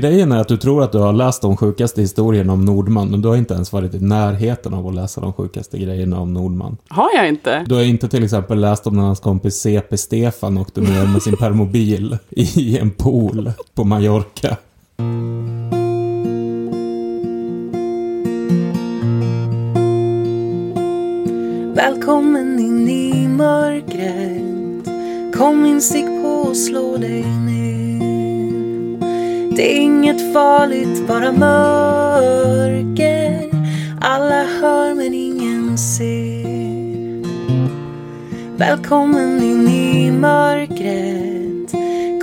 grejen är att du tror att du har läst de sjukaste historierna om Nordman, men du har inte ens varit i närheten av att läsa de sjukaste grejerna om Nordman. Har jag inte? Du har inte till exempel läst om när hans kompis CP Stefan åkte ner med sin permobil i en pool på Mallorca. Välkommen in i mörkret Kom in, stick på och slå dig ner det är inget farligt, bara mörker. Alla hör men ingen ser. Välkommen in i mörkret.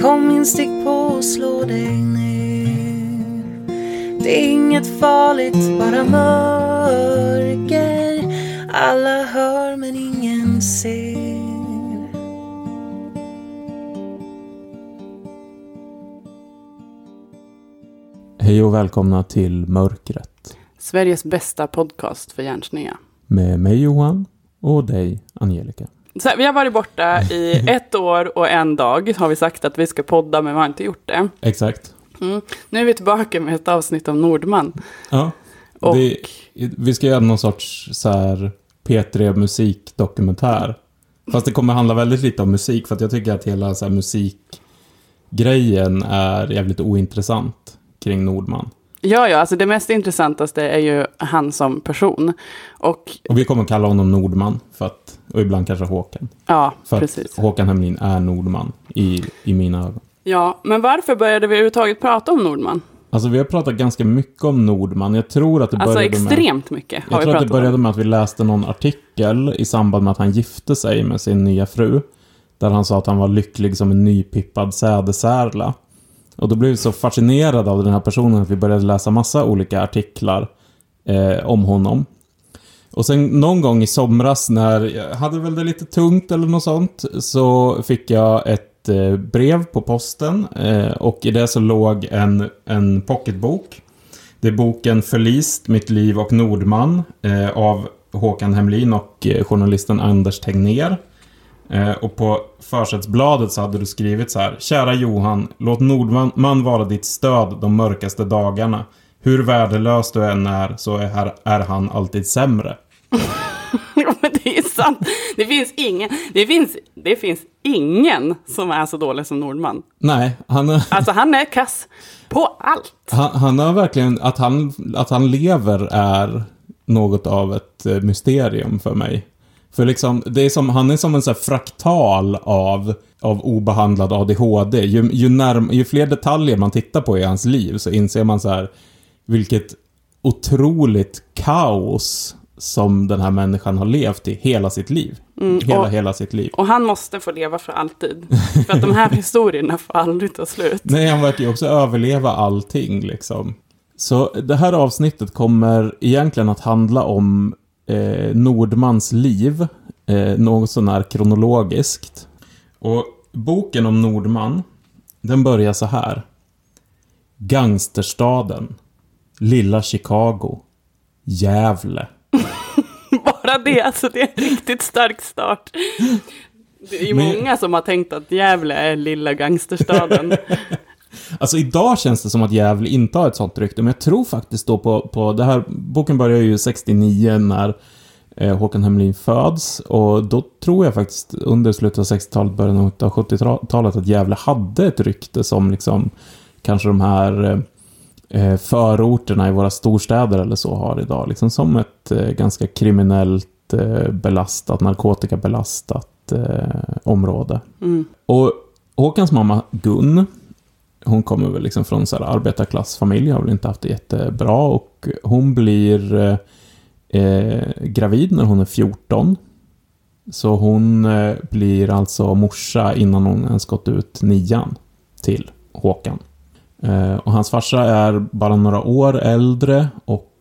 Kom in, stick på och slå dig ner. Det är inget farligt, bara mörker. Alla hör men ingen ser. Hej och välkomna till Mörkret. Sveriges bästa podcast för hjärnsneda. Med mig Johan och dig Angelica. Så här, vi har varit borta i ett år och en dag. Har vi sagt att vi ska podda, men vi har inte gjort det. Exakt. Mm. Nu är vi tillbaka med ett avsnitt om Nordman. Ja. Och Det, vi ska göra någon sorts så här P3 musikdokumentär. Fast det kommer handla väldigt lite om musik, för jag tycker att hela så här musikgrejen är jävligt ointressant kring Nordman. ja, ja, alltså det mest intressantaste är ju han som person. Och Och vi kommer kalla honom Nordman, för att, och ibland kanske Håkan. ja, För precis. att Håkan Hemlin är Nordman i, i mina ögon. Ja, men varför började vi överhuvudtaget prata om Nordman? Alltså vi har pratat ganska mycket om Nordman. Jag tror att det Alltså började med... extremt mycket har Jag tror att det började med att vi läste någon artikel i samband med att han gifte sig med sin nya fru. Där han sa att han var lycklig som en nypippad sädesärla. Och då blev vi så fascinerade av den här personen att vi började läsa massa olika artiklar eh, om honom. Och sen någon gång i somras när jag hade väl det lite tungt eller något sånt så fick jag ett eh, brev på posten eh, och i det så låg en, en pocketbok. Det är boken Förlist, Mitt liv och Nordman eh, av Håkan Hemlin och eh, journalisten Anders Tegnér. Eh, och på försättsbladet så hade du skrivit så här. Kära Johan, låt Nordman vara ditt stöd de mörkaste dagarna. Hur värdelös du än är så är, här, är han alltid sämre. Jo, men det är sant. Det finns ingen, det finns, det finns ingen som är så dålig som Nordman. Nej, han, är- Alltså han är kass på allt. han, han har verkligen, att han, att han lever är något av ett eh, mysterium för mig. För liksom, det är som, han är som en så här fraktal av, av obehandlad ADHD. Ju, ju, närm, ju fler detaljer man tittar på i hans liv så inser man så här vilket otroligt kaos som den här människan har levt i hela sitt liv. hela, och- hela sitt liv. Och han måste få leva för alltid. För att de här historierna får aldrig ta slut. Nej, han verkar ju också överleva allting liksom. Så det här avsnittet kommer egentligen att handla om eh, Nordmans liv, eh, något sånär kronologiskt. Och boken om Nordman, den börjar så här. Gangsterstaden. Lilla Chicago. Gävle. Bara det, alltså det är en riktigt stark start. Det är ju Men- många som har tänkt att Gävle är lilla gangsterstaden. Alltså idag känns det som att Gävle inte har ett sånt rykte, men jag tror faktiskt då på, på det här, boken börjar ju 69 när eh, Håkan Hemlin föds, och då tror jag faktiskt under slutet av 60-talet, början av 70-talet att Gävle hade ett rykte som liksom kanske de här eh, förorterna i våra storstäder eller så har idag, liksom som ett eh, ganska kriminellt eh, belastat, narkotikabelastat eh, område. Mm. Och Håkans mamma Gun, hon kommer väl liksom från så här arbetarklassfamilj, har väl inte haft det jättebra och hon blir eh, eh gravid när hon är 14. Så hon eh, blir alltså morsa innan hon ens gått ut nian till Håkan. Eh, och hans farsa är bara några år äldre och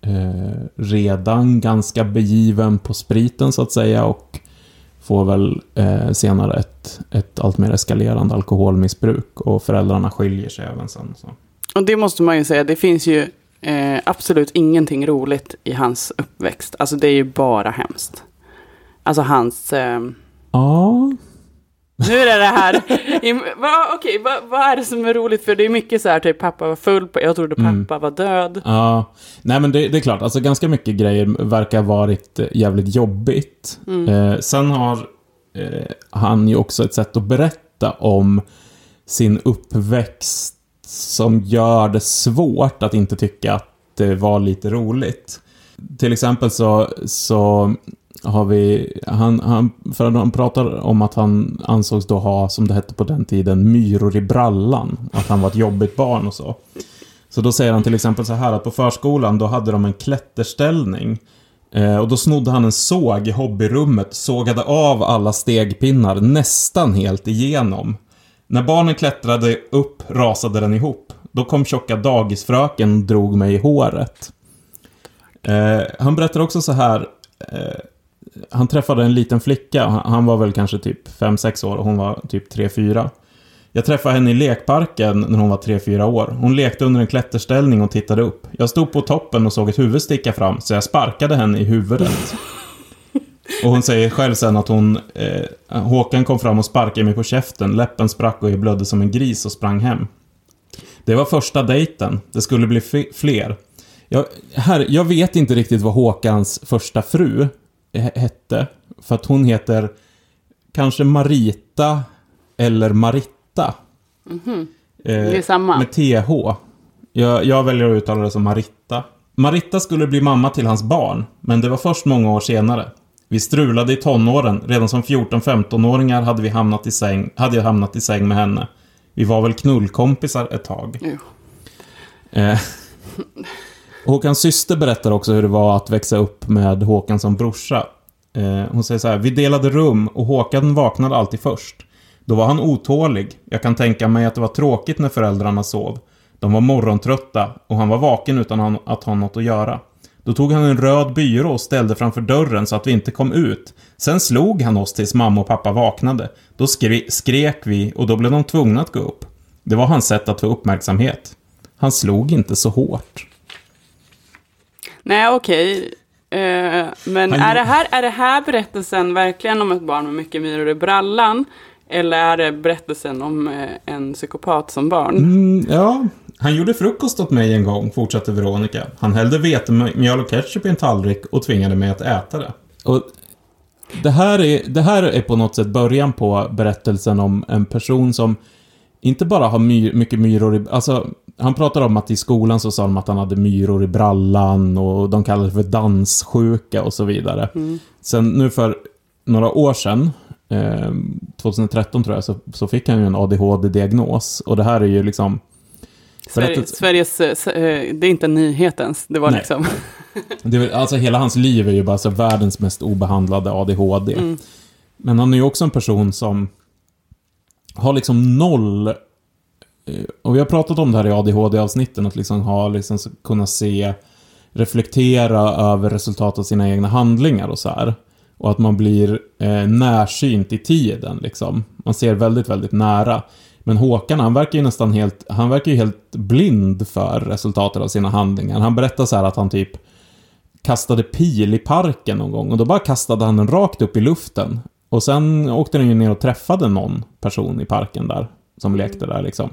eh, redan ganska begiven på spriten så att säga och får väl eh, senare ett, ett allt mer eskalerande alkoholmissbruk och föräldrarna skiljer sig även sen. Så. Och det måste man ju säga, det finns ju eh, absolut ingenting roligt i hans uppväxt. Alltså det är ju bara hemskt. Alltså hans... Eh, Ja, Nu är det det här. Va, Okej, va, vad är det som är roligt? För det är mycket så här, typ pappa var full, på, jag trodde Mm. pappa var död. Ja, nej men det, det är klart, alltså ganska mycket grejer verkar ha varit eh, jävligt jobbigt. Eh, sen har eh, han ju också ett sätt att berätta om sin uppväxt som gör det svårt att inte tycka att det var lite roligt. Till exempel så, så har vi, han, han, för han pratar om att han ansågs då ha, som det hette på den tiden, myror i brallan. Att han var ett jobbigt barn och så. Så då säger han till exempel så här att på förskolan då hade de en klätterställning. Eh, och då snodde han en såg i hobbyrummet, sågade av alla stegpinnar nästan helt igenom. När barnen klättrade upp rasade den ihop. Då kom tjocka dagisfröken och drog mig i håret. Eh, han berättar också så här. Eh, han träffade en liten flicka, han var väl kanske typ 5-6 år och hon var typ 3-4. Jag träffade henne i lekparken när hon var 3-4 år. Hon lekte under en klätterställning och tittade upp. Jag stod på toppen och såg ett huvud sticka fram, så jag sparkade henne i huvudet. Och hon säger själv sen att hon... Eh, Håkan kom fram och sparkade mig på käften, läppen sprack och jag blödde som en gris och sprang hem. Det var första dejten. Det skulle bli fler. Jag, här, jag vet inte riktigt vad Håkans första fru hette. För att hon heter kanske Marita eller Maritta. Eh, Det är samma. Med TH. Jag, jag väljer att uttala det som Maritta. Maritta skulle bli mamma till hans barn, men det var först många år senare. Vi strulade i tonåren. Redan som 14-15-åringar hade vi hamnat i säng, hade jag hamnat i säng med henne. Vi var väl knullkompisar ett tag. Jo. Eh, Håkans syster berättar också hur det var att växa upp med Håkan som brorsa. Eh, hon säger så här, vi delade rum och Håkan vaknade alltid först. Då var han otålig. Jag kan tänka mig att det var tråkigt när föräldrarna sov. De var morgontrötta och han var vaken utan att ha något att göra. Då tog han en röd byrå och ställde framför dörren så att vi inte kom ut. Sen slog han oss tills mamma och pappa vaknade. Då skre- skrek vi och då blev de tvungna att gå upp. Det var hans sätt att få uppmärksamhet. Han slog inte så hårt. Nej, okej. Eh, men Han- är det, här, är det här berättelsen verkligen om ett barn med mycket myror i brallan? Eller är det berättelsen om eh, en psykopat som barn? Mm, ja, han gjorde frukost åt mig en gång, fortsatte Veronica. Han hällde vetemjöl och ketchup i en tallrik och tvingade mig att äta det. Och det här, är, det här är på något sätt början på berättelsen om en person som inte bara har my, mycket myror i... Alltså, han pratar om att i skolan så sa de att han hade myror i brallan och de kallade det för danssjuka och så vidare. Sen nu för några år sedan, eh, 2013 tror jag, så, så fick han ju en ADHD-diagnos. Och det här är ju liksom... Sverige, berättelse- Sveriges, eh, eh, det är inte nyhetens, det var Nej. liksom... Det är, alltså hela hans liv är ju bara så världens mest obehandlade ADHD. Mm. Men han är ju också en person som har liksom noll... Eh, och vi har pratat om det här i ADHD-avsnitten, att liksom ha, liksom kunna se, reflektera över resultat av sina egna handlingar och så här. Och att man blir eh, närsynt i tiden liksom. Man ser väldigt, väldigt nära. Men Håkan, han verkar ju nästan helt, han verkar ju helt blind för resultatet av sina handlingar. Han berättar så här att han typ kastade pil i parken någon gång och då bara kastade han den rakt upp i luften. Och sen åkte den ju ner och träffade någon person i parken där, som lekte där liksom.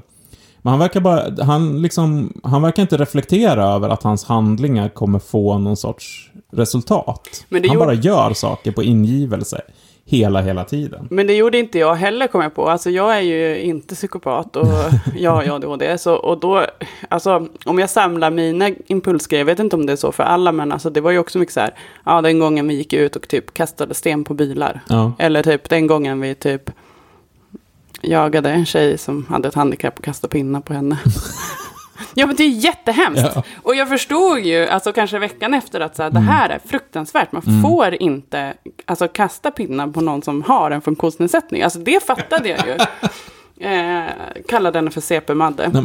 Men han verkar bara, han liksom, han verkar inte reflektera över att hans handlingar kommer få någon sorts resultat. Han gjorde- bara gör saker på ingivelse hela, hela tiden. Men det gjorde inte jag heller, kom jag på. Alltså jag är ju inte psykopat och jag har ADHD. Så, och då, alltså om jag samlar mina impulsgrejer, jag vet inte om det är så för alla, men alltså det var ju också mycket så här, ja den gången vi gick ut och typ kastade sten på bilar. Ja. Eller typ den gången vi typ jagade en tjej som hade ett handikapp och kastade pinnar på henne. ja men det är jättehemskt. Ja. Och jag förstod ju, alltså kanske veckan efter att så här, det här är fruktansvärt. Man får inte alltså, kasta pinnar på någon som har en funktionsnedsättning. Alltså det fattade jag ju. Eh, kallade henne för CP-Madde. Ja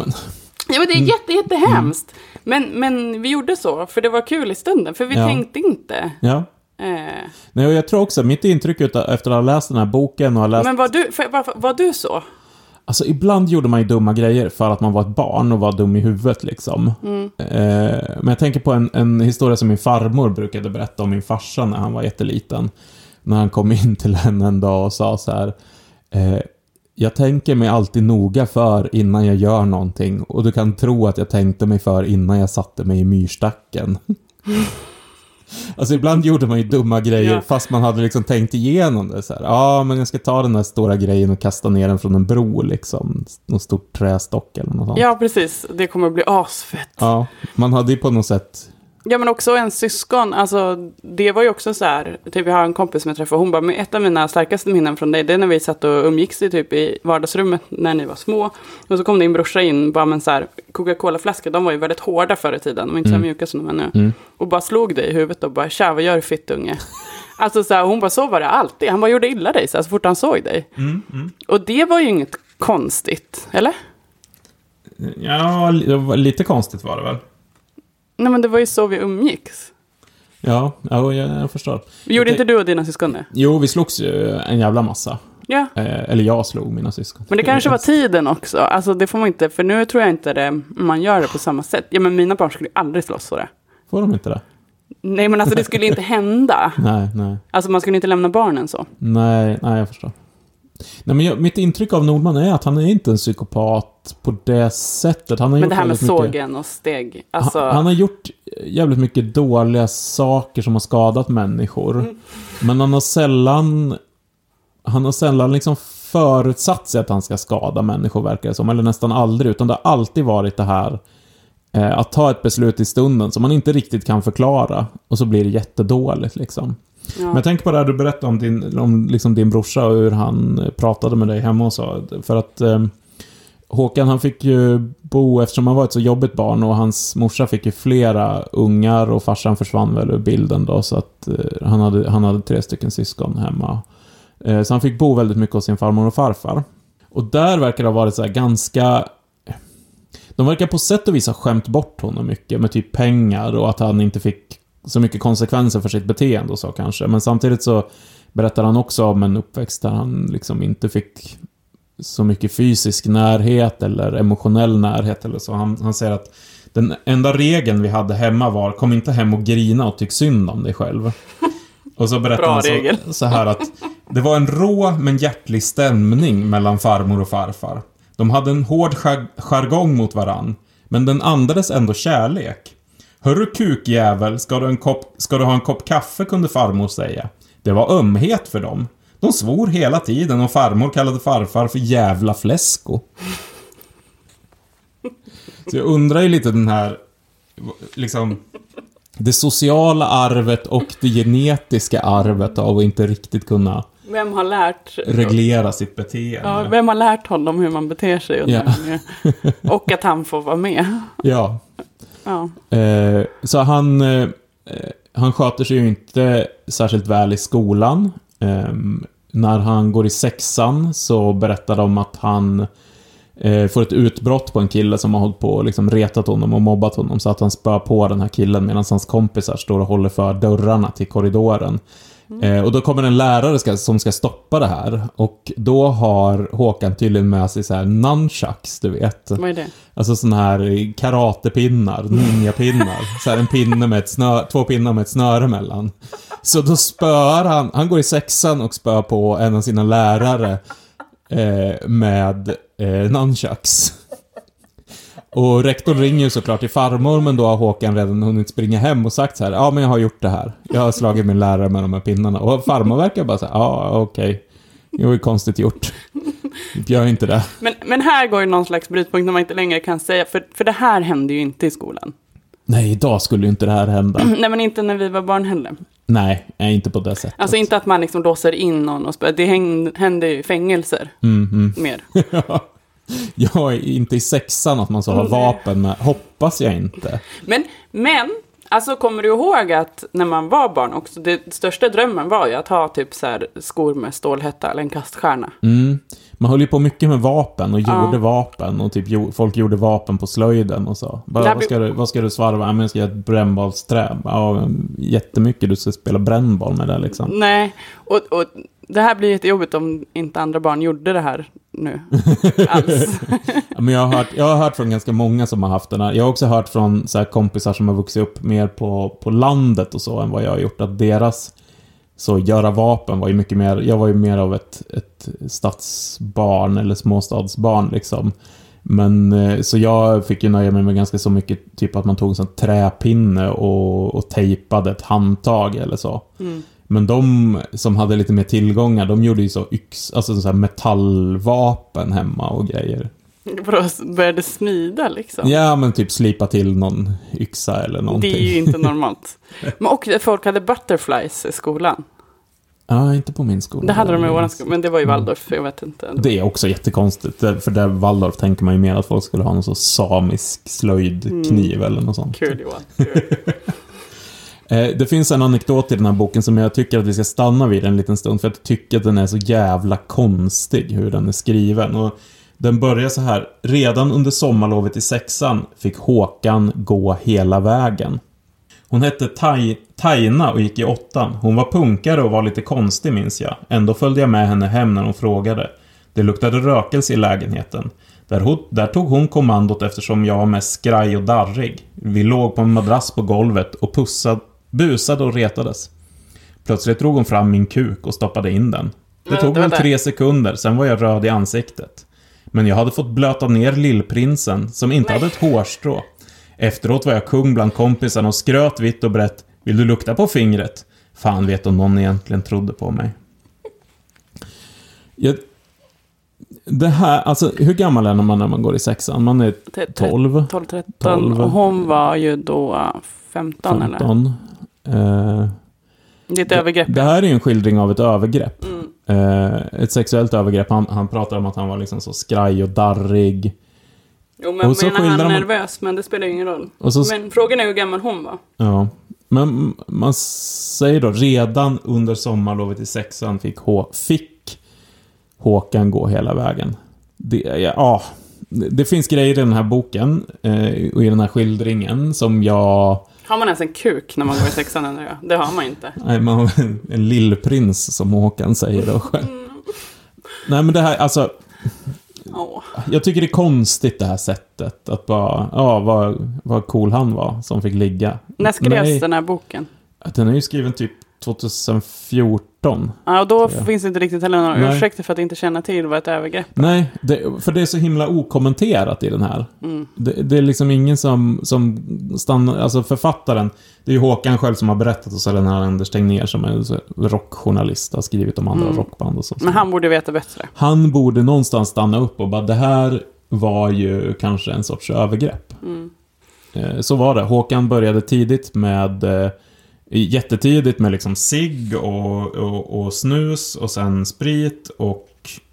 men det är jätte, jättehemskt. Men, men vi gjorde så, för det var kul i stunden. För vi Ja. tänkte inte. ja. Eh, Nej, och jag tror också, mitt intryck efter att ha läst den här boken och läst... men var du, för, var, var du så? Alltså ibland gjorde man ju dumma grejer för att man var ett barn och var dum i huvudet liksom. Eh, men jag tänker på en, en historia som min farmor brukade berätta om min farsa när han var jätteliten. När han kom in till henne en dag och sa så här. Eh, jag tänker mig alltid noga för innan jag gör någonting och du kan tro att jag tänkte mig för innan jag satte mig i myrstacken. Alltså ibland gjorde man ju dumma grejer Ja. fast man hade liksom tänkt igenom det så här. Ja, men jag ska ta den där stora grejen och kasta ner den från en bro liksom. Någon stor trästock eller något sånt. Ja, precis. Det kommer bli asfett. Ja, man hade ju på något sätt... Ja, men också en syskon. Alltså, det var ju också så här. Typ, jag har en kompis som jag träffade. Hon bara, men ett av mina starkaste minnen från dig, det är när vi satt och umgicks i, typ, i vardagsrummet när ni var små. Och så kom din brorsa in, bara med en så här Coca-Cola-flaska. De var ju väldigt hårda förr i tiden. De var inte så här mjuka som de är nu. Mm. Och bara slog dig i huvudet och bara, tja, vad gör du fittunge? Alltså så här, hon bara, så var det alltid. Han bara gjorde illa dig så, här, så fort han såg dig. Mm, Och det var ju inget konstigt, eller? Ja, lite konstigt var det väl? Nej, men det var ju så vi umgicks. Ja, ja jag, förstår. Gjorde inte du och dina syskon det? Jo, vi slogs ju en jävla massa. Ja. Eh, eller jag slog mina syskon. Men det kanske var tiden också. Alltså det får man inte, för nu tror jag inte det, man gör det på samma sätt. Ja men mina barn skulle aldrig slåss så det. Får de inte det? Nej men alltså det skulle inte hända. Nej, nej. Alltså man skulle inte lämna barnen så. Nej, nej, jag förstår. Nej, men jag, mitt intryck av Nordman är att han är inte en psykopat på det sättet. Han har Men gjort det här med mycket- sågen och steg. Alltså, han, han har gjort jävligt mycket dåliga saker som har skadat människor. Mm. Men han har sällan... Han har sällan liksom förutsatt sig att han ska skada människor, verkar det som. Eller nästan aldrig. Utan det har alltid varit det här eh, att ta ett beslut i stunden som man inte riktigt kan förklara. Och så blir det jättedåligt liksom ja. Men jag tänker på det här du berättade om din, om liksom din brorsa och hur han eh, pratade med dig hemma och så. För att eh, Håkan han fick ju bo, eftersom han var ett så jobbigt barn och hans morsa fick ju flera ungar och farsan försvann väl ur bilden då så att eh, han, hade, han hade tre stycken syskon hemma. Eh, så han fick bo väldigt mycket hos sin farmor och farfar. Och där verkar det ha varit så här ganska... De verkar på sätt och vis ha skämt bort honom mycket med typ pengar och att han inte fick så mycket konsekvenser för sitt beteende och så kanske. Men samtidigt så berättar han också om en uppväxt där han liksom inte fick så mycket fysisk närhet eller emotionell närhet eller så. Han, han säger att den enda regeln vi hade hemma var kom inte hem och grina och tyck synd om dig själv. Och så berättar Bra han så, så här att det var en rå men hjärtlig stämning mellan farmor och farfar. De hade en hård jar- jargong mot varann, men den andades ändå kärlek. Hörru kukjävel, ska du, en kopp, ska du ha en kopp kaffe kunde farmor säga. Det var ömhet för dem. De svor hela tiden och farmor kallade farfar för jävla fläsko. Så jag undrar ju lite den här, liksom, det sociala arvet och det genetiska arvet av att inte riktigt kunna Vem har lärt... reglera sitt beteende. Ja, vem har lärt honom hur man beter sig? Och, Ja. och att han får vara med. Ja. Ja. Eh, så han, eh, eh, han sköter sig ju inte särskilt väl i skolan. Eh, när han går i sexan så berättar de att han eh, får ett utbrott på en kille som har hållit på och liksom retat honom och mobbat honom så att han spöar på den här killen medan hans kompisar står och håller för dörrarna till korridoren. Eh, och då kommer en lärare ska, som ska stoppa det här och då har Håkan tydligen med sig så här nunchucks, du vet. Vad är det? Alltså såna här karatepinnar, ninjapinnar. Så här en pinne med ett snö, två pinnar med ett snöre mellan. Så då spöar han, han går i sexan och spöar på en av sina lärare eh, med eh, nunchucks. Och rektorn ringer ju såklart till farmor, men då har Håkan redan hunnit springa hem och sagt så här, ja men jag har gjort det här. Jag har slagit min lärare med de här pinnarna. Och farmor verkar bara säga, ja okej. Det var ju konstigt gjort. Gör inte det. Men, men här går ju någon slags brytpunkt när man inte längre kan säga, för, för det här hände ju inte i skolan. Nej, idag skulle ju inte det här hända. Nej, men inte när vi var barn heller. Nej, inte på det sättet. Alltså inte att man liksom låser in någon och spö- Det häng- hände ju i fängelser Mm, mm. mer. Jag är inte i sexan att man så har vapen med. Hoppas jag inte. Men, men, alltså kommer du ihåg att när man var barn också, det största drömmen var ju att ha typ så här skor med stålhätta eller en kaststjärna. Mm. Man höll ju på mycket med vapen och Ja. gjorde vapen och typ folk gjorde vapen på slöjden och så. Bara, vad, ska du, vad ska du svarva? Ja, men jag ska göra ett brännbollsträ. Ja, jättemycket du ska spela brännboll med det liksom. Nej, och, och det här blir jättejobbigt om inte andra barn gjorde det här nu. Alls. Men jag, har hört, jag har hört från ganska många som har haft den här. Jag har också hört från så här, kompisar som har vuxit upp mer på, på landet och så än vad jag har gjort. Att deras Så göra vapen var ju mycket mer, jag var ju mer av ett, ett stadsbarn eller småstadsbarn liksom. Men eh, så jag fick ju nöja mig med ganska så mycket, typ att man tog en sån träpinne och, och tejpade ett handtag eller så. Mm. Men de som hade lite mer tillgångar, de gjorde ju så yx, alltså så metallvapen hemma och grejer. Vadå, började smida liksom? Ja, men typ slipa till någon yxa eller någonting. Det är ju inte normalt. Men och folk hade butterflies i skolan. Ja, inte på min skola. Det hade de i våran skola, men det var ju Mm. Waldorf, jag vet inte. Det är också jättekonstigt. För där Waldorf tänker man ju mer att folk skulle ha någon så samisk slöjdkniv eller något sånt. Kul Johan. Kul. Eh, det finns en anekdot i den här boken som jag tycker att vi ska stanna vid en liten stund. För jag tycker att den är så jävla konstig hur den är skriven. Och den börjar så här. Redan under sommarlovet i sexan fick Håkan gå hela vägen. Hon hette Taj, Taina och gick i åttan. Hon var punkare och var lite konstig minns jag. Ändå följde jag med henne hem när hon frågade. Det luktade rökelse i lägenheten. Där, hon, där tog hon kommandot eftersom jag var mest skraj och darrig. Vi låg på en madrass på golvet och pussade, busade och retades. Plötsligt drog hon fram min kuk och stoppade in den. Det tog väl tre sekunder, sen var jag röd i ansiktet. Men jag hade fått blöta ner lillprinsen, som inte hade ett hårstrå. Efteråt var jag kung bland kompisarna och skröt vitt och brett. Vill du lukta på fingret? Fan vet om någon egentligen trodde på mig. Jag, det här, alltså hur gammal är man när man går i sexan? Man är T- t- 12, 12, 13. 12. Och hon var ju då 15, eller? 15. Eh, Det är ett övergrepp. det här är en skildring av ett övergrepp. Mm. Eh, ett sexuellt övergrepp. Han, han pratar om att han var liksom så skraj och darrig. Jo, men Och så menar han man- nervös, men det spelar ju ingen roll. Så, Men frågan är hur gammal hon var. Ja. Men man säger då, redan under sommarlovet i sexan fick, H fick Håkan gå hela vägen. Det, ja, ja, det finns grejer i den här boken eh, och i den här skildringen som jag... Har man ens en kuk när man går i sexan undrar jag? Det har man inte. Nej, man har en, en lillprins som Håkan säger då själv. Nej, men det här, alltså... Jag tycker det är konstigt det här sättet. Att bara, ja, vad, vad cool han var som fick ligga. När skrevs Nej, den här boken? Den är ju skriven typ 2014. Ja, och då finns det inte riktigt heller några Nej. ursäkter för att inte känna till vad ett övergrepp Nej, det, för det är så himla okommenterat i den här. mm. Det, det är liksom ingen som, som stannar, alltså författaren, det är ju Håkan själv som har berättat och så är den här Anders Tegnér som är rockjournalist, har skrivit om andra Mm. rockband och så. Men han borde veta bättre. Han borde någonstans stanna upp och bara, det här var ju kanske en sorts övergrepp. Mm. Eh, Så var det. Håkan började tidigt med eh, Jättetidigt med liksom cigg och, och, och snus och sen sprit och...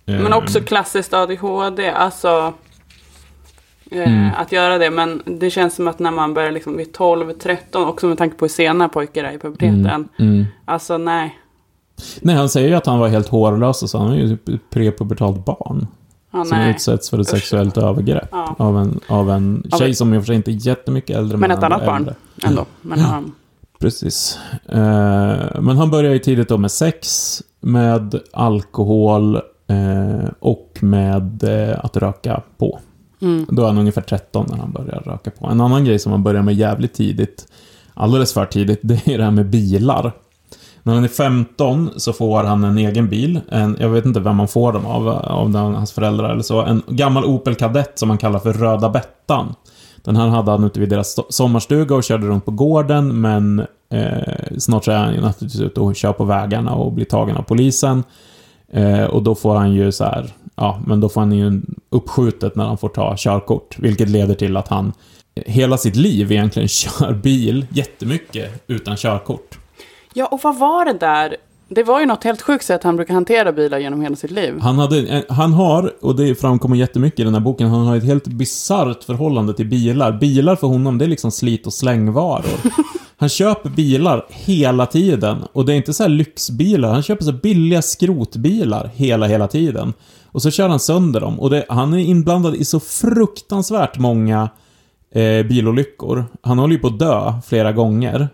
eh, Men också klassiskt ADHD, alltså eh, Mm. att göra det. Men det känns som att när man börjar liksom vid 12, 13, också med tanke på hur sena pojkar är i puberteten. mm, mm. Alltså nej. Nej, han säger ju att han var helt hårlös och så han är ju typ ett prepubertalt barn. Ja, som nej. utsätts för ett Usch. sexuellt övergrepp. Ja, Av en, av en Av tjej ett- som i och för sig inte är jättemycket äldre. Men ett han är annat barn. äldre. ändå. Men Ja. han, Precis. Eh, men han börjar ju tidigt då med sex, med alkohol eh, och med eh, att röka på. mm. Då är han ungefär 13 när han börjar röka på. En annan grej som han börjar med jävligt tidigt, alldeles för tidigt, det är det här med bilar. När han är 15 så får han en egen bil. En, jag vet inte vem man får dem av, av hans föräldrar eller så. En gammal Opel Kadett som man kallar för Röda Bettan. Den här hade han ute vid deras sommarstuga och körde runt på gården, men eh, snart så är han ju naturligtvis ute och kör på vägarna och blir tagen av polisen. Eh, och då får han ju så här, ja, men då får han ju uppskjutet när han får ta körkort, vilket leder till att han hela sitt liv egentligen kör bil jättemycket utan körkort. Ja, och vad var det där? Det var ju något helt sjukt sätt han brukar hantera bilar genom hela sitt liv. Han, hade, eh, han har, och det framkommer jättemycket i den här boken, han har ett helt bisarrt förhållande till bilar. Bilar för honom, det är liksom slit och slängvaror. Han köper bilar hela tiden. Och det är inte så här lyxbilar, han köper så billiga skrotbilar hela, hela tiden. Och så kör han sönder dem. Och det, han är inblandad i så fruktansvärt många eh, bilolyckor. Han håller ju på att dö flera gånger.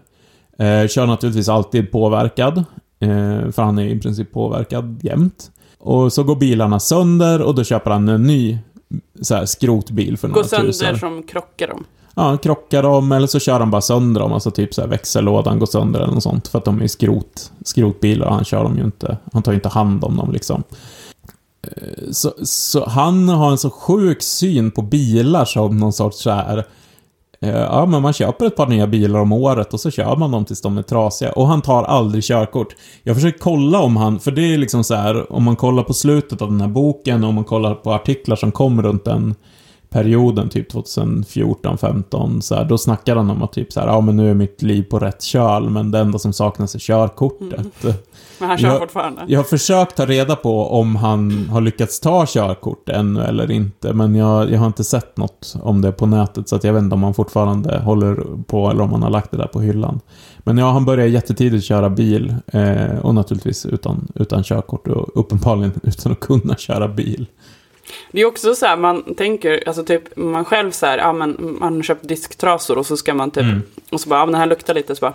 Eh, kör naturligtvis alltid påverkad. Eh, för han är i princip påverkad jämt. Och så går bilarna sönder och då köper han en ny så här, skrotbil för några sönder tusen. som krockar dem. ja, krockar dem eller så kör han bara sönder dem. Alltså typ så här växellådan går sönder eller något sånt. För att de är skrot, skrotbilar och han kör dem ju inte. Han tar ju inte hand om dem liksom. Eh, Så, så han har en så sjuk syn på bilar som någon sorts så här... Eh, ja, men man köper ett par nya bilar om året och så kör man dem tills de är trasiga. Och han tar aldrig körkort. Jag försöker kolla om han, för det är liksom så här, om man kollar på slutet av den här boken och om man kollar på artiklar som kom runt den perioden, typ 2014, 15 så här, då snackar han om att typ så här, ja men nu är mitt liv på rätt köl, men det enda som saknas är körkortet. Men han kör Jag- fortfarande. Jag har försökt ta reda på om han har lyckats ta körkort ännu eller inte, men jag, jag har inte sett något om det på nätet, så att jag vet inte om han fortfarande håller på eller om han har lagt det där på hyllan. Men ja, han började jättetidigt köra bil, eh, och naturligtvis utan, utan körkort och uppenbarligen utan att kunna köra bil. Det är också så här, man tänker, alltså typ man själv så här, ja men man har köpt disktrasor och så ska man typ, Mm. och så bara, ja men den här luktar lite, så bara,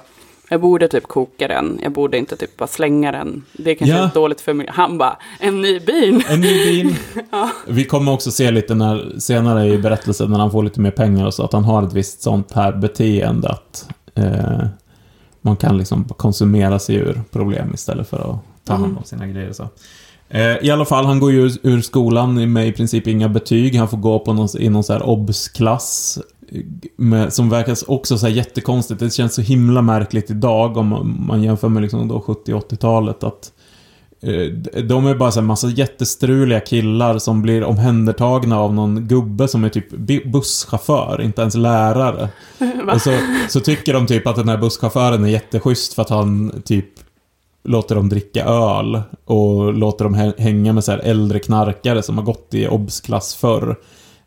jag borde typ koka den, jag borde inte typ bara slänga den. Det kanske Ja. är dåligt för miljön. Han bara, en ny bil. En ny bil. Vi kommer också se lite när, senare i berättelsen när han får lite mer pengar och så, att han har ett visst sånt här beteende att eh, man kan liksom konsumera sig ur problem istället för att ta hand om sina grejer och så. Eh, I alla fall, han går ju ur, skolan med i princip inga betyg. Han får gå på någon, i någon så här obs-klass. Med, som verkar också så här jättekonstigt. Det känns så himla märkligt idag om man- jämför med liksom då 70-80-talet. Att Eh, De är bara så här massa jättestruliga killar som blir omhändertagna av någon gubbe som är typ busschaufför, inte ens lärare. Och så, så tycker de typ att den här busschauffören är jätteschysst för att han typ låter dem dricka öl och låter dem hä- hänga med så äldre knarkare som har gått i obsklass förr.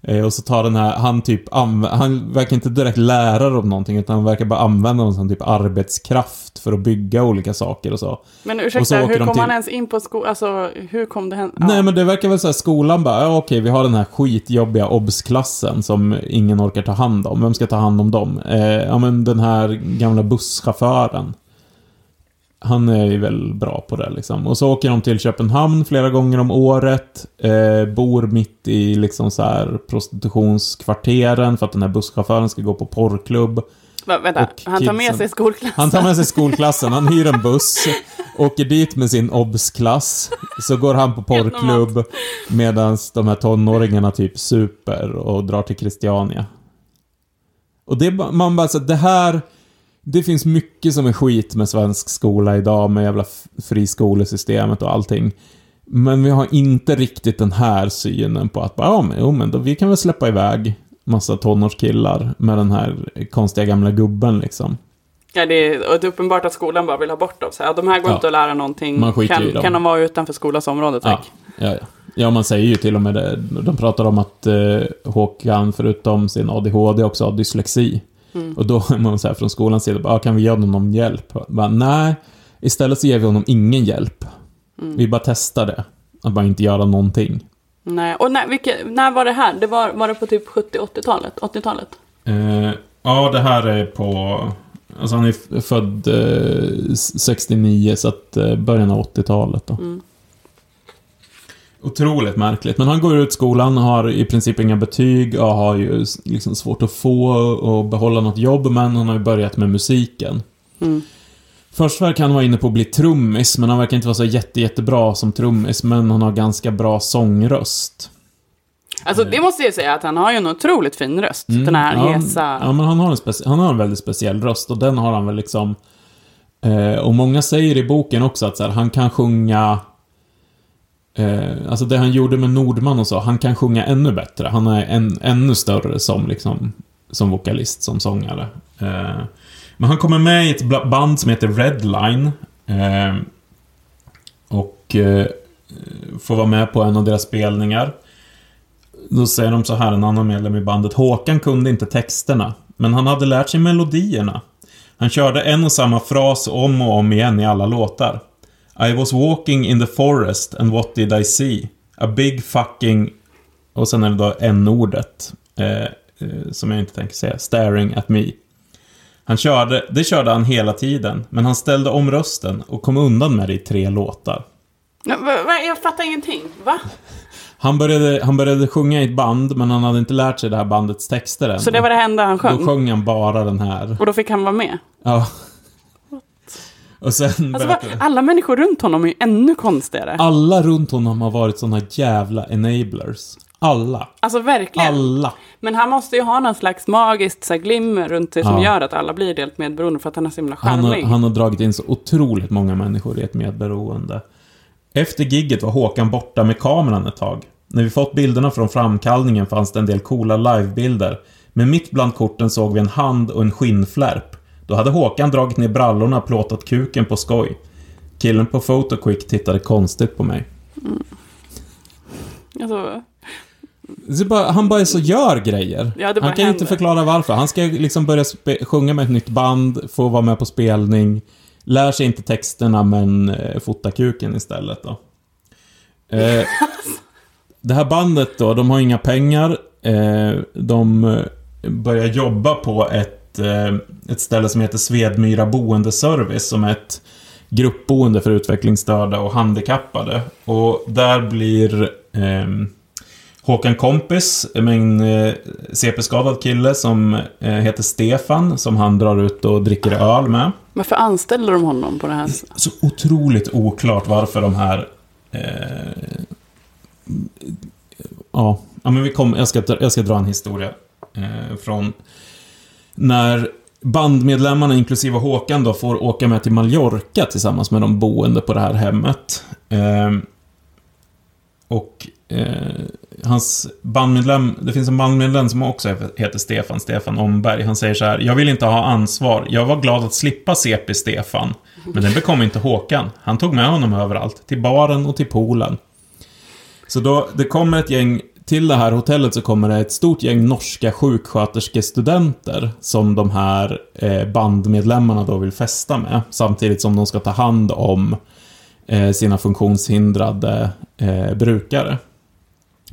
Eh, och så tar den här, han typ han verkar inte direkt lära dem någonting utan han verkar bara använda dem som typ arbetskraft för att bygga olika saker och så. Men Och så ursäkta, hur kom till- han ens in på skolan? Alltså, hur kom det hända? Nej men det verkar väl så här, skolan bara, ja okej vi har den här skitjobbiga obs-klassen som ingen orkar ta hand om. Vem ska ta hand om dem? Eh, ja men den här gamla busschauffören. Han är ju väl bra på det liksom. Och så åker de till Köpenhamn flera gånger om året. Eh, bor mitt i liksom så här prostitutionskvarteren för att den här busschauffören ska gå på porrklubb. Va, vänta, och han tar med kidsen. sig skolklassen? Han tar med sig skolklassen, han hyr en buss, åker dit med sin obs-klass, så går han på porrklubb medan de här tonåringarna typ super och drar till Christiania. Och det man bara så det här, det finns mycket som är skit med svensk skola idag med jävla friskolesystemet och allting. Men vi har inte riktigt den här synen på att bara, ja men, jo, men då, vi kan väl släppa iväg massa tonårskillar med den här konstiga gamla gubben liksom. Ja, det är, och det är uppenbart att skolan bara vill ha bort dem. Så här, de här går Ja. inte att lära någonting. Man skiter i kan, dem. kan de vara utanför skolans område, Ja, tack? ja, ja. ja, man säger ju till och med det. De pratar om att eh, Håkan, förutom sin ADHD, också har dyslexi. Och då är man så här från skolans sida, bara, ah, kan vi ge honom någon hjälp? Bara, Nej, istället så ger vi honom ingen hjälp. Vi bara testar det. Att bara inte göra någonting. Nej, och när, vilket, när var det här? Det var, var det på typ 70-80-talet? 80-talet? Eh, ja, det här är på... Alltså han är född eh, 69, så att eh, början av 80-talet då. Otroligt märkligt. Men han går ut skolan, har i princip inga betyg och har ju liksom svårt att få och behålla något jobb, men han har ju börjat med musiken. Mm. Först verkar han vara inne på att bli trummis, men han verkar inte vara så jätte, jättebra som trummis, men han har ganska bra sångröst. Alltså det måste jag säga att han har ju en otroligt fin röst. Den här Mm. ja, hesa... Ja, men han har, en speci- han har en väldigt speciell röst och den har han väl liksom... Eh, och många säger i boken också att så här, han kan sjunga... Eh, alltså det han gjorde med Nordman och så, han kan sjunga ännu bättre. Han är en, ännu större som liksom... Som vokalist, som sångare. Eh, men han kommer med i ett band som heter Redline. Eh, och eh, får vara med på en av deras spelningar. Då säger de så här, en annan medlem i bandet. Håkan kunde inte texterna, men han hade lärt sig melodierna. Han körde en och samma fras om och om igen i alla låtar. I was walking in the forest and what did I see? A big fucking... Och sen är det då n-ordet. Eh, eh, som jag inte tänker säga. Staring at me. Han körde, det körde han hela tiden, men han ställde om rösten och kom undan med det i tre låtar. Jag fattar ingenting. Va? Han började, han började sjunga i ett band, men han hade inte lärt sig det här bandets texter än. Så det var det enda han Då sjöng? sjöng han bara den här. Och då fick han vara med? Ja. Och sen Alltså, vad- alla människor runt honom är ju ännu konstigare. Alla runt honom har varit såna jävla enablers. Alla. Alltså verkligen. Alla. Men han måste ju ha någon slags magiskt så här, glimmer runt sig som Ja. gör att alla blir helt medberoende för att han är så himla Han har, charmig. han har dragit in så otroligt många människor i ett medberoende. Efter gigget var Håkan borta med kameran ett tag. När vi fått bilderna från framkallningen fanns det en del coola livebilder. Men mitt bland korten såg vi en hand och en skinnflärp. Då hade Håkan dragit ner brallorna och plåtat kuken på skoj. Killen på Photoquick tittade konstigt på mig. Alltså, Så bara, han bara så gör grejer. Ja, bara han kan ju inte förklara varför. Han ska liksom börja sjunga med ett nytt band, få vara med på spelning. Lär sig inte texterna men eh, fota kuken istället då. Eh, det här bandet då, de har inga pengar. Eh, de eh, börjar jobba på ett, eh, ett ställe som heter Svedmyra boendeservice som är ett gruppboende för utvecklingsstörda och handikappade. Och där blir ehm, Håkan kompis med en eh, CP-skadad kille som eh, heter Stefan, som han drar ut och dricker öl med. varför anställer de honom på det här? Så otroligt oklart varför de här... Eh, ja, men vi kommer... Jag ska, jag ska dra en historia eh, från när bandmedlemmarna, inklusive Håkan, då, får åka med till Mallorca tillsammans med de boende på det här hemmet. Eh, och eh, hans bandmedlem, det finns en bandmedlem som också heter Stefan, Stefan Omberg. Han säger så här, jag vill inte ha ansvar. Jag var glad att slippa CP Stefan. Men det bekom inte Håkan. Han tog med honom överallt. Till baren och till poolen. Så då, det kommer ett gäng, till det här hotellet så kommer det ett stort gäng norska sjuksköterskestudenter som de här eh, bandmedlemmarna då vill festa med. Samtidigt som de ska ta hand om eh, sina funktionshindrade eh, brukare.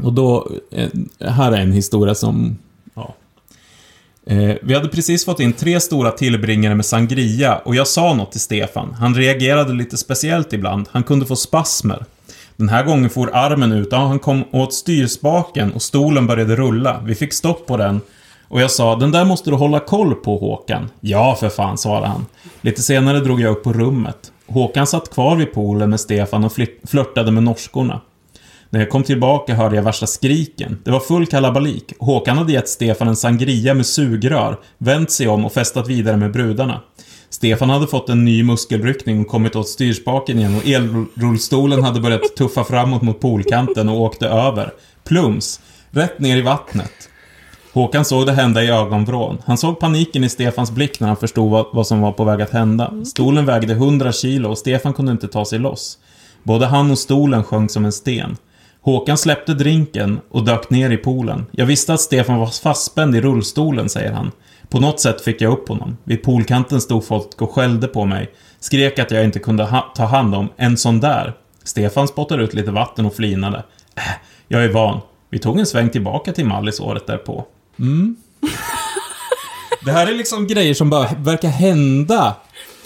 Och då, eh, här är en historia som, ja. Eh, vi hade precis fått in tre stora tillbringare med sangria och jag sa något till Stefan. Han reagerade lite speciellt ibland. Han kunde få spasmer. Den här gången for armen ut och han kom åt styrspaken och stolen började rulla. Vi fick stopp på den. Och jag sa, den där måste du hålla koll på Håkan. Ja, för fan, svarade han. Lite senare drog jag upp på rummet. Håkan satt kvar vid poolen med Stefan och flörtade med norskorna. När jag kom tillbaka hörde jag värsta skriken. Det var full kalabalik. Håkan hade gett Stefan en sangria med sugrör, vänt sig om och festat vidare med brudarna. Stefan hade fått en ny muskelryckning och kommit åt styrspaken igen och elrullstolen hade börjat tuffa framåt mot poolkanten och åkte över. Plums! Rätt ner i vattnet. Håkan såg det hända i ögonvrån. Han såg paniken i Stefans blick när han förstod vad, vad som var på väg att hända. Stolen vägde 100 kilo och Stefan kunde inte ta sig loss. Både han och stolen sjönk som en sten. Håkan släppte drinken och dök ner i poolen. Jag visste att Stefan var fastspänd i rullstolen, säger han. På något sätt fick jag upp honom. Vid poolkanten stod folk och skällde på mig. Skrek att jag inte kunde ha ta hand om en sån där. Stefan spottade ut lite vatten och flinade. Äh, jag är van. Vi tog en sväng tillbaka till Mallis året därpå. Mm. Det här är liksom grejer som bara verkar hända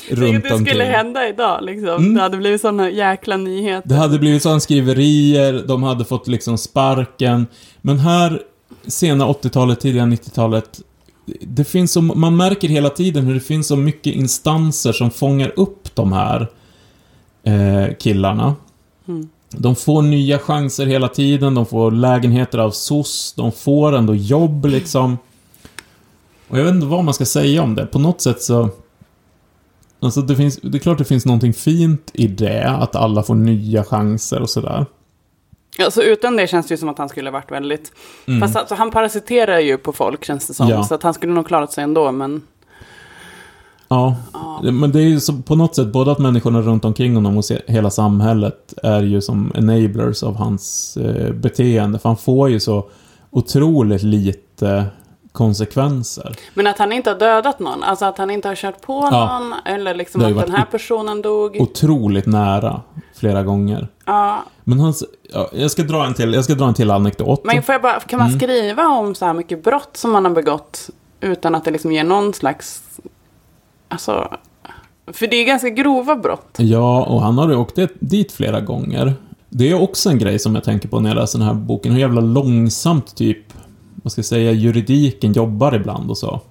runt det skulle hända idag liksom. Mm. Det hade blivit sådana jäkla nyheter. Det hade blivit sådana skriverier, de hade fått liksom sparken. Men här, sena 80-talet, tidiga 90-talet, det finns så, man märker hela tiden hur det finns så mycket instanser som fångar upp de här eh, killarna. Mm. De får nya chanser hela tiden, de får lägenheter av SOS, de får ändå jobb liksom. Och jag vet inte vad man ska säga om det. På något sätt så... Alltså det, finns, det är klart det finns någonting fint i det, att alla får nya chanser och sådär. Alltså utan det känns det ju som att han skulle varit väldigt... Mm. Fast alltså, han parasiterar ju på folk känns det som. Ja. Så att han skulle nog klarat sig ändå men... Ja, Ja. men det är ju så, på något sätt både att människorna runt omkring honom och hela samhället är ju som enablers av hans eh, beteende. För han får ju så otroligt lite konsekvenser. Men att han inte har dödat någon. Alltså att han inte har kört på Ja. någon. Eller liksom att den här personen dog. Otroligt nära flera gånger. Ja. Men hans... Ja, jag, ska dra en till, jag ska dra en till anekdot. Men får jag bara, kan man Mm. skriva om så här mycket brott som man har begått utan att det liksom ger någon slags... Alltså... För det är ganska grova brott. Ja, och han har ju åkt dit flera gånger. Det är också en grej som jag tänker på när jag läser den här boken. Hur jävla långsamt typ, vad ska jag säga, juridiken jobbar ibland och så.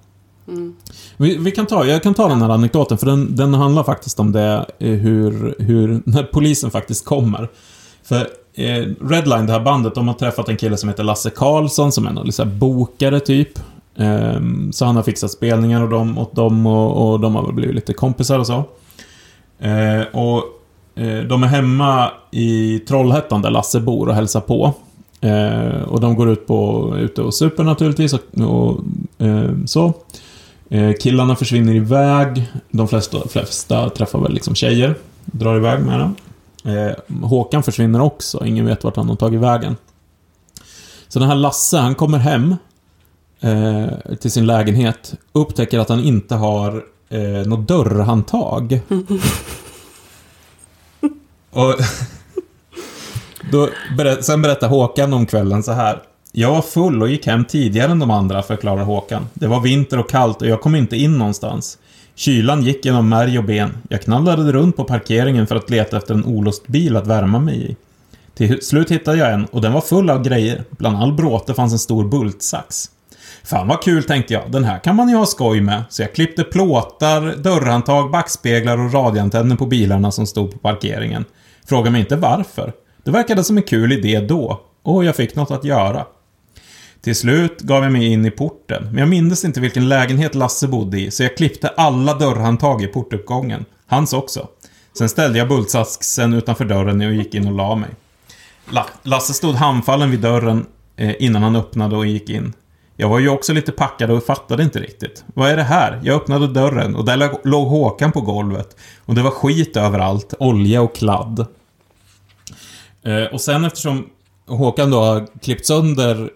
Vi, vi kan ta, jag kan ta den här anekdoten, för den, den handlar faktiskt om det, eh, hur, hur, när polisen faktiskt kommer. För eh, Redline, det här bandet, de har träffat en kille som heter Lasse Karlsson, som är någon liksom bokare typ. Eh, så han har fixat spelningar och dem, åt dem och, och de har väl blivit lite kompisar och så. Eh, och eh, de är hemma i Trollhättan där Lasse bor och hälsar på. Eh, och de går ut på, ute och super naturligtvis och, och eh, så. Eh, killarna försvinner iväg. De flesta, flesta träffar väl liksom tjejer. Drar iväg med dem. Eh, Håkan försvinner också. Ingen vet vart han har tagit vägen. Så den här Lasse, han kommer hem eh, till sin lägenhet. Upptäcker att han inte har eh, något dörrhandtag. Och då berä- sen berättar Håkan om kvällen så här. Jag var full och gick hem tidigare än de andra, förklarar Håkan. Det var vinter och kallt och jag kom inte in någonstans. Kylan gick genom märg och ben. Jag knallade runt på parkeringen för att leta efter en olåst bil att värma mig i. Till slut hittade jag en och den var full av grejer. Bland all bråte fanns en stor bultsax. Fan vad kul tänkte jag, den här kan man ju ha skoj med. Så jag klippte plåtar, dörrhandtag, backspeglar och radioantenner på bilarna som stod på parkeringen. Fråga mig inte varför. Det verkade som en kul idé då. Och jag fick något att göra. Till slut gav jag mig in i porten, men jag mindes inte vilken lägenhet Lasse bodde i, så jag klippte alla dörrhandtag i portuppgången. Hans också. Sen ställde jag bultsaxen utanför dörren och gick in och la mig. Lasse stod handfallen vid dörren eh, innan han öppnade och gick in. Jag var ju också lite packad och fattade inte riktigt. Vad är det här? Jag öppnade dörren och där låg Håkan på golvet. Och det var skit överallt, olja och kladd. Eh, och sen eftersom Håkan då har klippt sönder